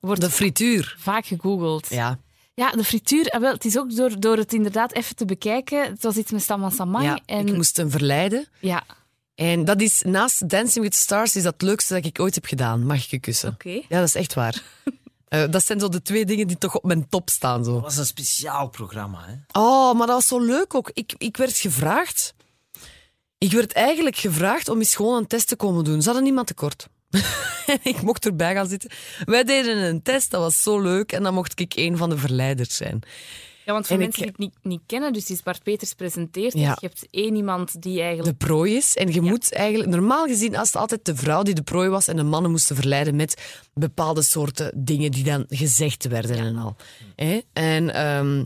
Wordt de frituur. vaak gegoogeld. Ja. Ja, de frituur, ah, wel, het is ook door, door het inderdaad even te bekijken. Het was iets met Stamman Samang. ja en, Ik moest hem verleiden. ja, En dat is, naast Dancing with the Stars, is dat het leukste dat ik ooit heb gedaan. Mag ik je kussen? oké. Ja, dat is echt waar. <laughs> Eh, dat zijn zo de twee dingen die toch op mijn top staan. Zo. Dat was een speciaal programma, hè? Oh, maar dat was zo leuk ook. Ik, ik werd gevraagd. Ik werd eigenlijk gevraagd om eens gewoon een test te komen doen. Ze hadden niemand tekort. <laughs> Ik mocht erbij gaan zitten. Wij deden een test, dat was zo leuk. En dan mocht ik een van de verleiders zijn. Ja, want voor En ik- mensen die het niet, niet kennen, dus die Bart Peters presenteert. Ja. Je hebt één iemand die eigenlijk... de prooi is. En je moet eigenlijk, normaal gezien, als het altijd de vrouw die de prooi was en de mannen moesten verleiden met bepaalde soorten dingen die dan gezegd werden en al. Hè? En ehm,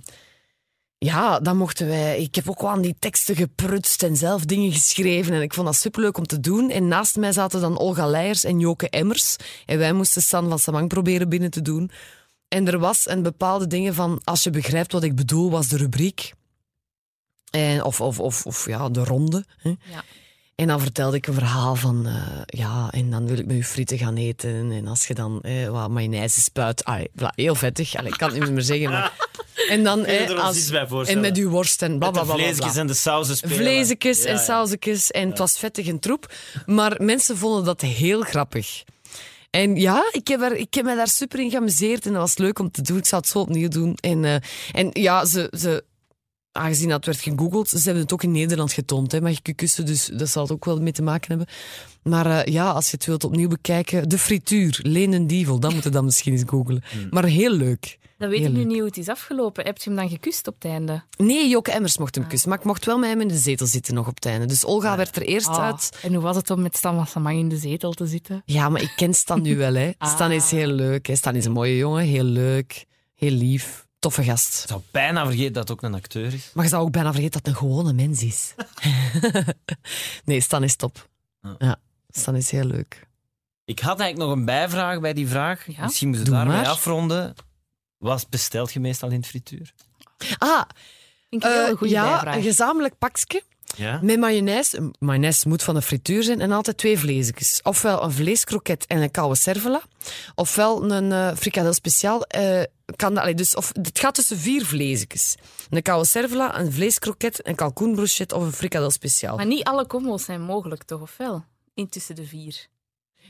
ja, dan mochten wij. Ik heb ook wel aan die teksten geprutst en zelf dingen geschreven. En ik vond dat superleuk om te doen. En naast mij zaten dan Olga Leijers en Joke Emmers. En wij moesten San van Samang proberen binnen te doen. En er was een bepaalde dingen van, als je begrijpt wat ik bedoel, was de rubriek. En, of, of, of, of ja, de ronde. Hè. Ja. En dan vertelde ik een verhaal van, eh, ja, en dan wil ik met je frieten gaan eten. En als je dan eh, wat mayonaise spuit, voilà, heel vettig. Allee, ik kan het niet meer zeggen, maar... <laughs> En dan, eh, als, en met uw worst en bla, bla, bla, bla, en de sauzen spelen. Vleesjes Ja, en ja. sausjes en het was vettig en troep. Maar mensen vonden dat heel grappig. En ja, ik heb, er, ik heb me daar super in geamuseerd en dat was leuk om te doen. Ik zou het zo opnieuw doen. En, eh, en ja, ze, ze, aangezien dat werd gegoogeld, ze hebben het ook in Nederland getoond. Hè, mag ik je kussen, dus dat zal het ook wel mee te maken hebben. Maar eh, ja, als je het wilt opnieuw bekijken, de frituur, Leen en Dievel, dan moet je dan misschien eens googelen. <laughs> Maar heel leuk. Dan weet Heel ik nu leuk. niet hoe het is afgelopen. Heb je hem dan gekust op het einde? Nee, Joke Emmers mocht hem kussen, maar ik mocht wel met hem in de zetel zitten nog op het einde. Dus Olga werd er eerst Ah, uit. En hoe was het om met Stan Wassamang in de zetel te zitten? Ja, maar ik ken Stan nu wel. Hè. Stan is heel leuk. Hè. Stan is een mooie jongen, heel leuk, heel lief, toffe gast. Ik zou bijna vergeten dat het ook een acteur is. Maar je zou ook bijna vergeten dat het een gewone mens is. <laughs> nee, Stan is top. Ja. Ja, Stan is heel leuk. Ik had eigenlijk nog een bijvraag bij die vraag. Ja? Misschien moeten we daarmee afronden. Wat bestelt je meestal in het frituur? Ah, Vind ik een eh, hele goede ja, bijvraag. een gezamenlijk pakje Ja? met mayonaise. Mayonaise moet van de frituur zijn en altijd twee vleesjes. Ofwel een vleeskroket en een koude cervela. Ofwel een eh frikadel speciaal. eh, kan dat, allee, dus, of, het gaat tussen vier vleesjes. Een koude cervela, een vleeskroket, een kalkoenbrochet of een frikadel speciaal. Maar niet alle combos zijn mogelijk, toch? Of wel? Intussen de vier.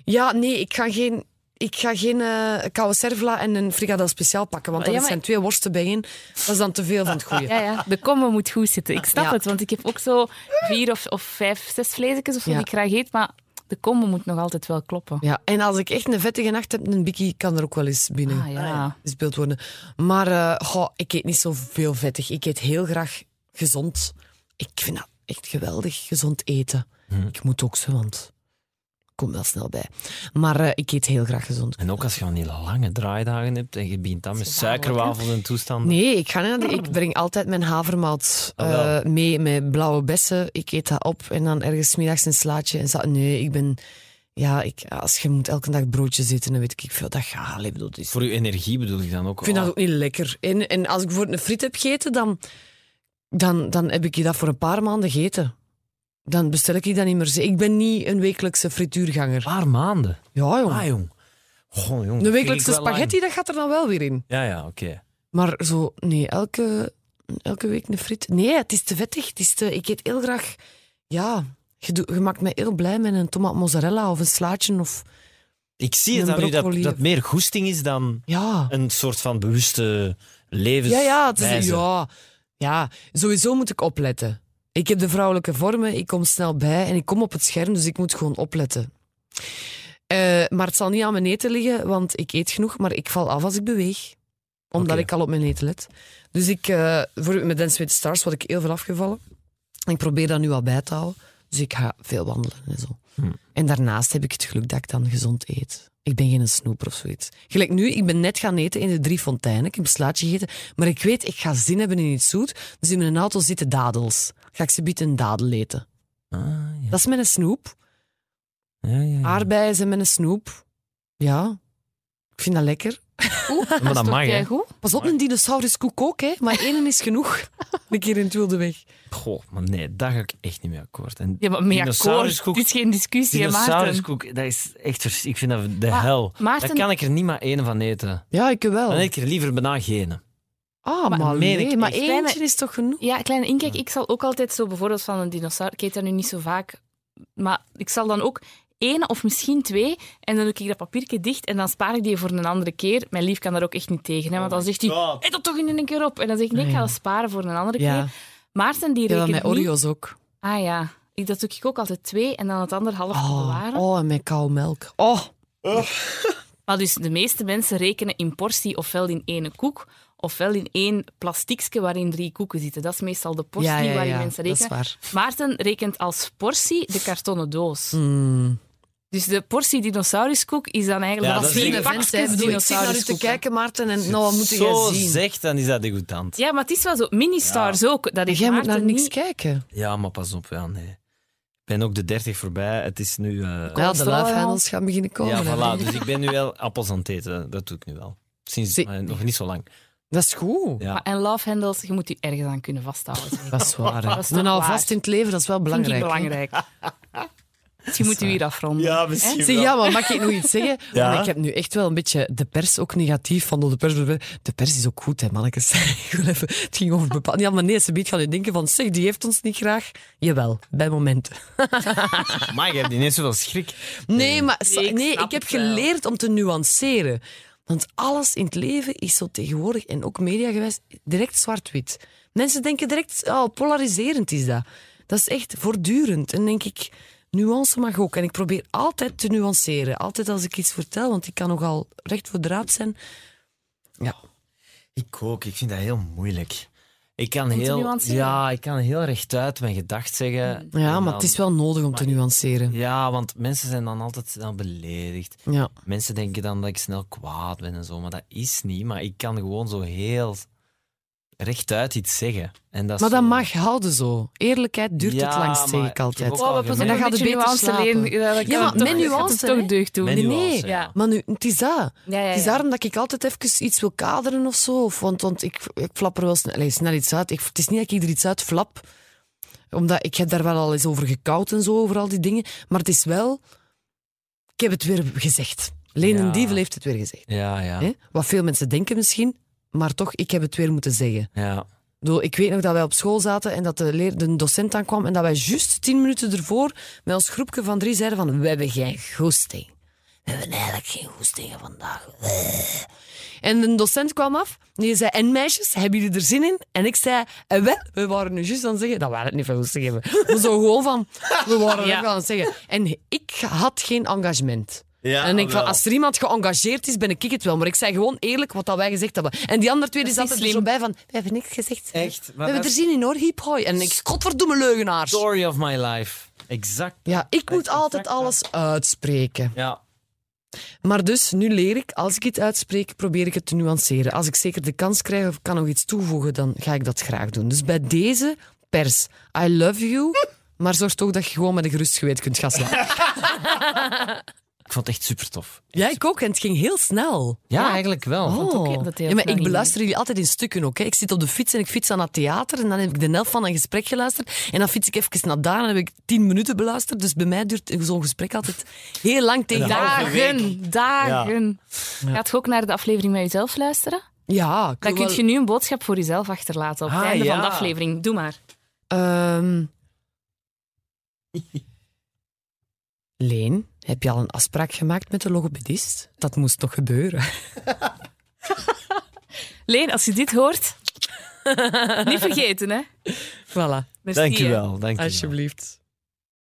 Ja, nee, ik ga geen... Ik ga geen eh koude cervela en een frikadel speciaal pakken, want Ja, maar- zijn twee worsten bijeen. Dat is dan te veel van het goede. Ja, ja. De combo moet goed zitten. Ik snap Ja. het, want ik heb ook zo vier of, of vijf, zes vleesjes of zo Ja. die ik graag eet, maar de combo moet nog altijd wel kloppen. Ja, en als ik echt een vettige nacht heb, een bikkie kan er ook wel eens binnen Ah, ja. gespeeld worden. Maar eh, goh, ik eet niet zoveel vettig. Ik eet heel graag gezond. Ik vind dat echt geweldig, gezond eten. Ik moet ook zo, want kom wel snel bij. Maar eh, ik eet heel graag gezond. En ook als je van die lange draaidagen hebt en je begint dan met suikerwafels en toestanden. Nee, ik, ga niet naar de- ik breng altijd mijn havermout Ah, eh, mee met blauwe bessen. Ik eet dat op en dan ergens middags een slaatje. En zo, nee, ik ben... Ja, ik, als je moet elke dag broodjes eten, dan weet ik veel. Dat gaat. Bedoel, is- Voor je energie bedoel ik dan ook. Ik vind dat ook niet lekker. En, en als ik bijvoorbeeld een friet heb gegeten, dan, dan, dan heb ik dat voor een paar maanden gegeten. Dan bestel ik dat niet meer. Ik ben niet een wekelijkse frituurganger. Een paar maanden. Ja, jong. Ah, jong. Goh, jong. vind wekelijkse spaghetti, dat gaat er dan wel weer in. Ja, ja, oké. Maar zo, nee, elke, elke week een friet. Nee, het is te vettig. Het is te, ik eet heel graag... Ja, je, maakt mij heel blij met een tomaat mozzarella of een slaatje. Of, Ik zie het dat dat meer goesting is dan ja, een soort van bewuste levenswijze. Ja, ja, het is, ja, ja, sowieso moet ik opletten. Ik heb de vrouwelijke vormen, ik kom snel bij en ik kom op het scherm, dus ik moet gewoon opletten. Eh, maar het zal niet aan mijn eten liggen, want ik eet genoeg, maar ik val af als ik beweeg. Omdat ik al op mijn eten let. Dus ik, eh voor, met Dance with Stars word ik heel veel afgevallen. En ik probeer dat nu al bij te houden. Dus ik ga veel wandelen en zo. En daarnaast heb ik het geluk dat ik dan gezond eet. Ik ben geen snoeper of zoiets. Gelijk nu, ik ben net gaan eten in de Drie Fonteinen. Ik heb een slaatje gegeten. Maar ik weet, ik ga zin hebben in iets zoet. Dus in mijn auto zitten dadels. Ga ik ze bieden een dadel eten. Ah, ja. Dat is met een snoep. Ja, ja, ja. Aardbeien zijn met een snoep. Ja, ik vind dat lekker. Maar dat mag, hè. Goed. Pas op, een dinosauruskoek ook, hè. Maar één is genoeg. <laughs> Een keer in het wilde weg. Goh, maar nee, daar ga ik echt niet mee akkoord. En Ja, maar mee akkoord. Dinosauruskoek- Het is geen discussie, hè, Maarten. Dinosauruskoek, dat is echt... Ik vind dat de Maar, hel. Maarten- Daar kan ik er niet maar één van eten. Ja, ik wel. Dan eet ik er liever bijna geen. Ah, maar, Maar nee, maar echt. eentje Kleine- is toch genoeg? Ja, kleine inkijk. Ik zal ook altijd zo bijvoorbeeld van een dinosaurus... Ik eet dat nu niet zo vaak. Maar ik zal dan ook één of misschien twee. En dan doe ik dat papiertje dicht en dan spaar ik die voor een andere keer. Mijn lief kan daar ook echt niet tegen. Hè, want dan zegt hij, eet dat toch in één keer op. En dan zeg ik, nee, ik ga dat sparen voor een andere Ja. keer. Maarten, die Ja, dat rekent met. Oreos ook. Ah ja, ik, dat doe ik ook altijd twee en dan het andere half te Oh, bewaren. oh, en met koude melk. Oh, Maar dus de meeste mensen rekenen in portie ofwel in één koek, ofwel in één plastiekje waarin drie koeken zitten. Dat is meestal de portie ja, ja, waarin ja, mensen dat is rekenen. waar. Maarten rekent als portie de kartonnen doos. Mm. Dus de portie dinosauruskoek is dan eigenlijk Ja, dat Vent, hè. pakjes Ik zit naar u te kijken, Maarten, en nou, wat moet Zo zien? zegt, dan is dat degoutant. Ja, maar het is wel zo. Mini-stars ook. Dat is Jij moet Maarten naar niks niet. kijken. Ja, maar pas op, ja, nee. Ik ben ook de 30 voorbij. Het is nu... eh, Ja, de handles gaan beginnen komen. ja, voilà. Dus ik ben nu wel appels aan het eten. Dat doe ik nu wel. Sinds maar nog niet zo lang. Dat is goed. Ja. Maar, en love handles, je moet je ergens aan kunnen vasthouden. ik. Dat is waar. hè. Dat is toch Maar nou, waar. vast in het leven, dat is wel Vind belangrijk. ik hè. belangrijk. Misschien moet u hier afronden. Ja, misschien. Zeg, ja, maar mag ik nog iets zeggen? Ja. Want ik heb nu echt wel een beetje de pers ook negatief van de pers. De pers is ook goed, hè, mannetjes. <laughs> Ik het ging over bepaalde... Ja, maar nee, ze biedt gaan je denken van, zeg, die heeft ons niet graag. Jawel, bij momenten. Maar je hebt ineens zoveel schrik. Nee, maar Nee, ik nee, ik heb wel. geleerd om te nuanceren. Want alles in het leven is zo tegenwoordig, en ook mediagewijs, direct zwart-wit. Mensen denken direct, oh, polariserend is dat. Dat is echt voortdurend. En denk ik, nuance mag ook. En ik probeer altijd te nuanceren. Altijd als ik iets vertel, want ik kan nogal recht voor draad zijn. Ja. Ik ook. Ik vind dat heel moeilijk. Ik kan heel, ja, ik kan heel rechtuit mijn gedacht zeggen. Ja, maar dan- het is wel nodig om te nuanceren. Ja, want mensen zijn dan altijd snel beledigd. Ja. Mensen denken dan dat ik snel kwaad ben en zo, maar dat is niet. Maar ik kan gewoon zo heel rechtuit iets zeggen. En dat Maar dat zo- mag houden zo. Eerlijkheid duurt Ja, het langst, zeg ik altijd. Oh, gemerkt- En dan een gaat beetje het beter nuance slapen. leren. Dat Ja, maar met nuance, het toch deugd doen. Nee, nuance, nee. ja. Maar nu, het is dat. Ja, ja, Het is daarom dat ik altijd even iets wil kaderen of zo. Of, want want ik, ik flap er wel snel, iets uit. Ik, het is niet dat ik er iets uit flap. Omdat ik heb daar wel al eens over gekoud en zo, over al die dingen. Maar het is wel... Ik heb het weer gezegd. Leen Ja. Dievel heeft het weer gezegd. Ja, ja. Hè? Wat veel mensen denken misschien. Maar toch, ik heb het weer moeten zeggen. ja. Ik weet nog dat wij op school zaten en dat de, leer, de docent aankwam en dat wij juist tien minuten ervoor met ons groepje van drie zeiden van we hebben geen goesting. We hebben eigenlijk geen goestingen vandaag. En de docent kwam af en die zei, en meisjes, hebben jullie er zin in? En ik zei, eh, wel, we waren nu juist aan het zeggen, dat waren het niet van goesting hebben. Maar zo gewoon van, we waren Ja. ook aan het zeggen. En ik had geen engagement. Ja, en dan denk ik van, als er iemand geëngageerd is, ben ik het wel. Maar ik zei gewoon eerlijk wat dat wij gezegd hebben. En die andere twee die is er niet zo bij van, we hebben niks gezegd. Echt? We hebben er zin in hoor, hip hoi. En ik, godverdomme leugenaars. Story of my life. Exact. Ja, ik moet Exact altijd dat. alles uitspreken. Ja. Maar dus, nu leer ik, als ik iets uitspreek, probeer ik het te nuanceren. Als ik zeker de kans krijg of kan nog iets toevoegen, dan ga ik dat graag doen. Dus bij deze pers, I love you, maar zorg toch dat je gewoon met een gerust geweten kunt gaan slapen. <laughs> Ik vond het echt super tof. Ja, ik ook. En het ging heel snel. Ja, eigenlijk wel. vond ook Oh. dat heel ja, maar ik beluister jullie altijd in stukken ook. Hè. Ik zit op de fiets en ik fiets aan het theater en dan heb ik de helft van een gesprek geluisterd. En dan fiets ik even naar daar en dan heb ik tien minuten beluisterd. Dus bij mij duurt zo'n gesprek altijd heel lang tegen Dagen, dagen. Gaat je ook naar de aflevering met jezelf luisteren? Ja, Dan kun je nu een boodschap voor jezelf achterlaten op het Ah, einde van ja. de aflevering. Doe maar. Ehm. Leen, heb je al een afspraak gemaakt met de logopedist? Dat moest nog gebeuren. <laughs> Leen, als je dit hoort, <laughs> niet vergeten, hè? Voilà, Merci, Dank je wel. Dank je wel. alsjeblieft.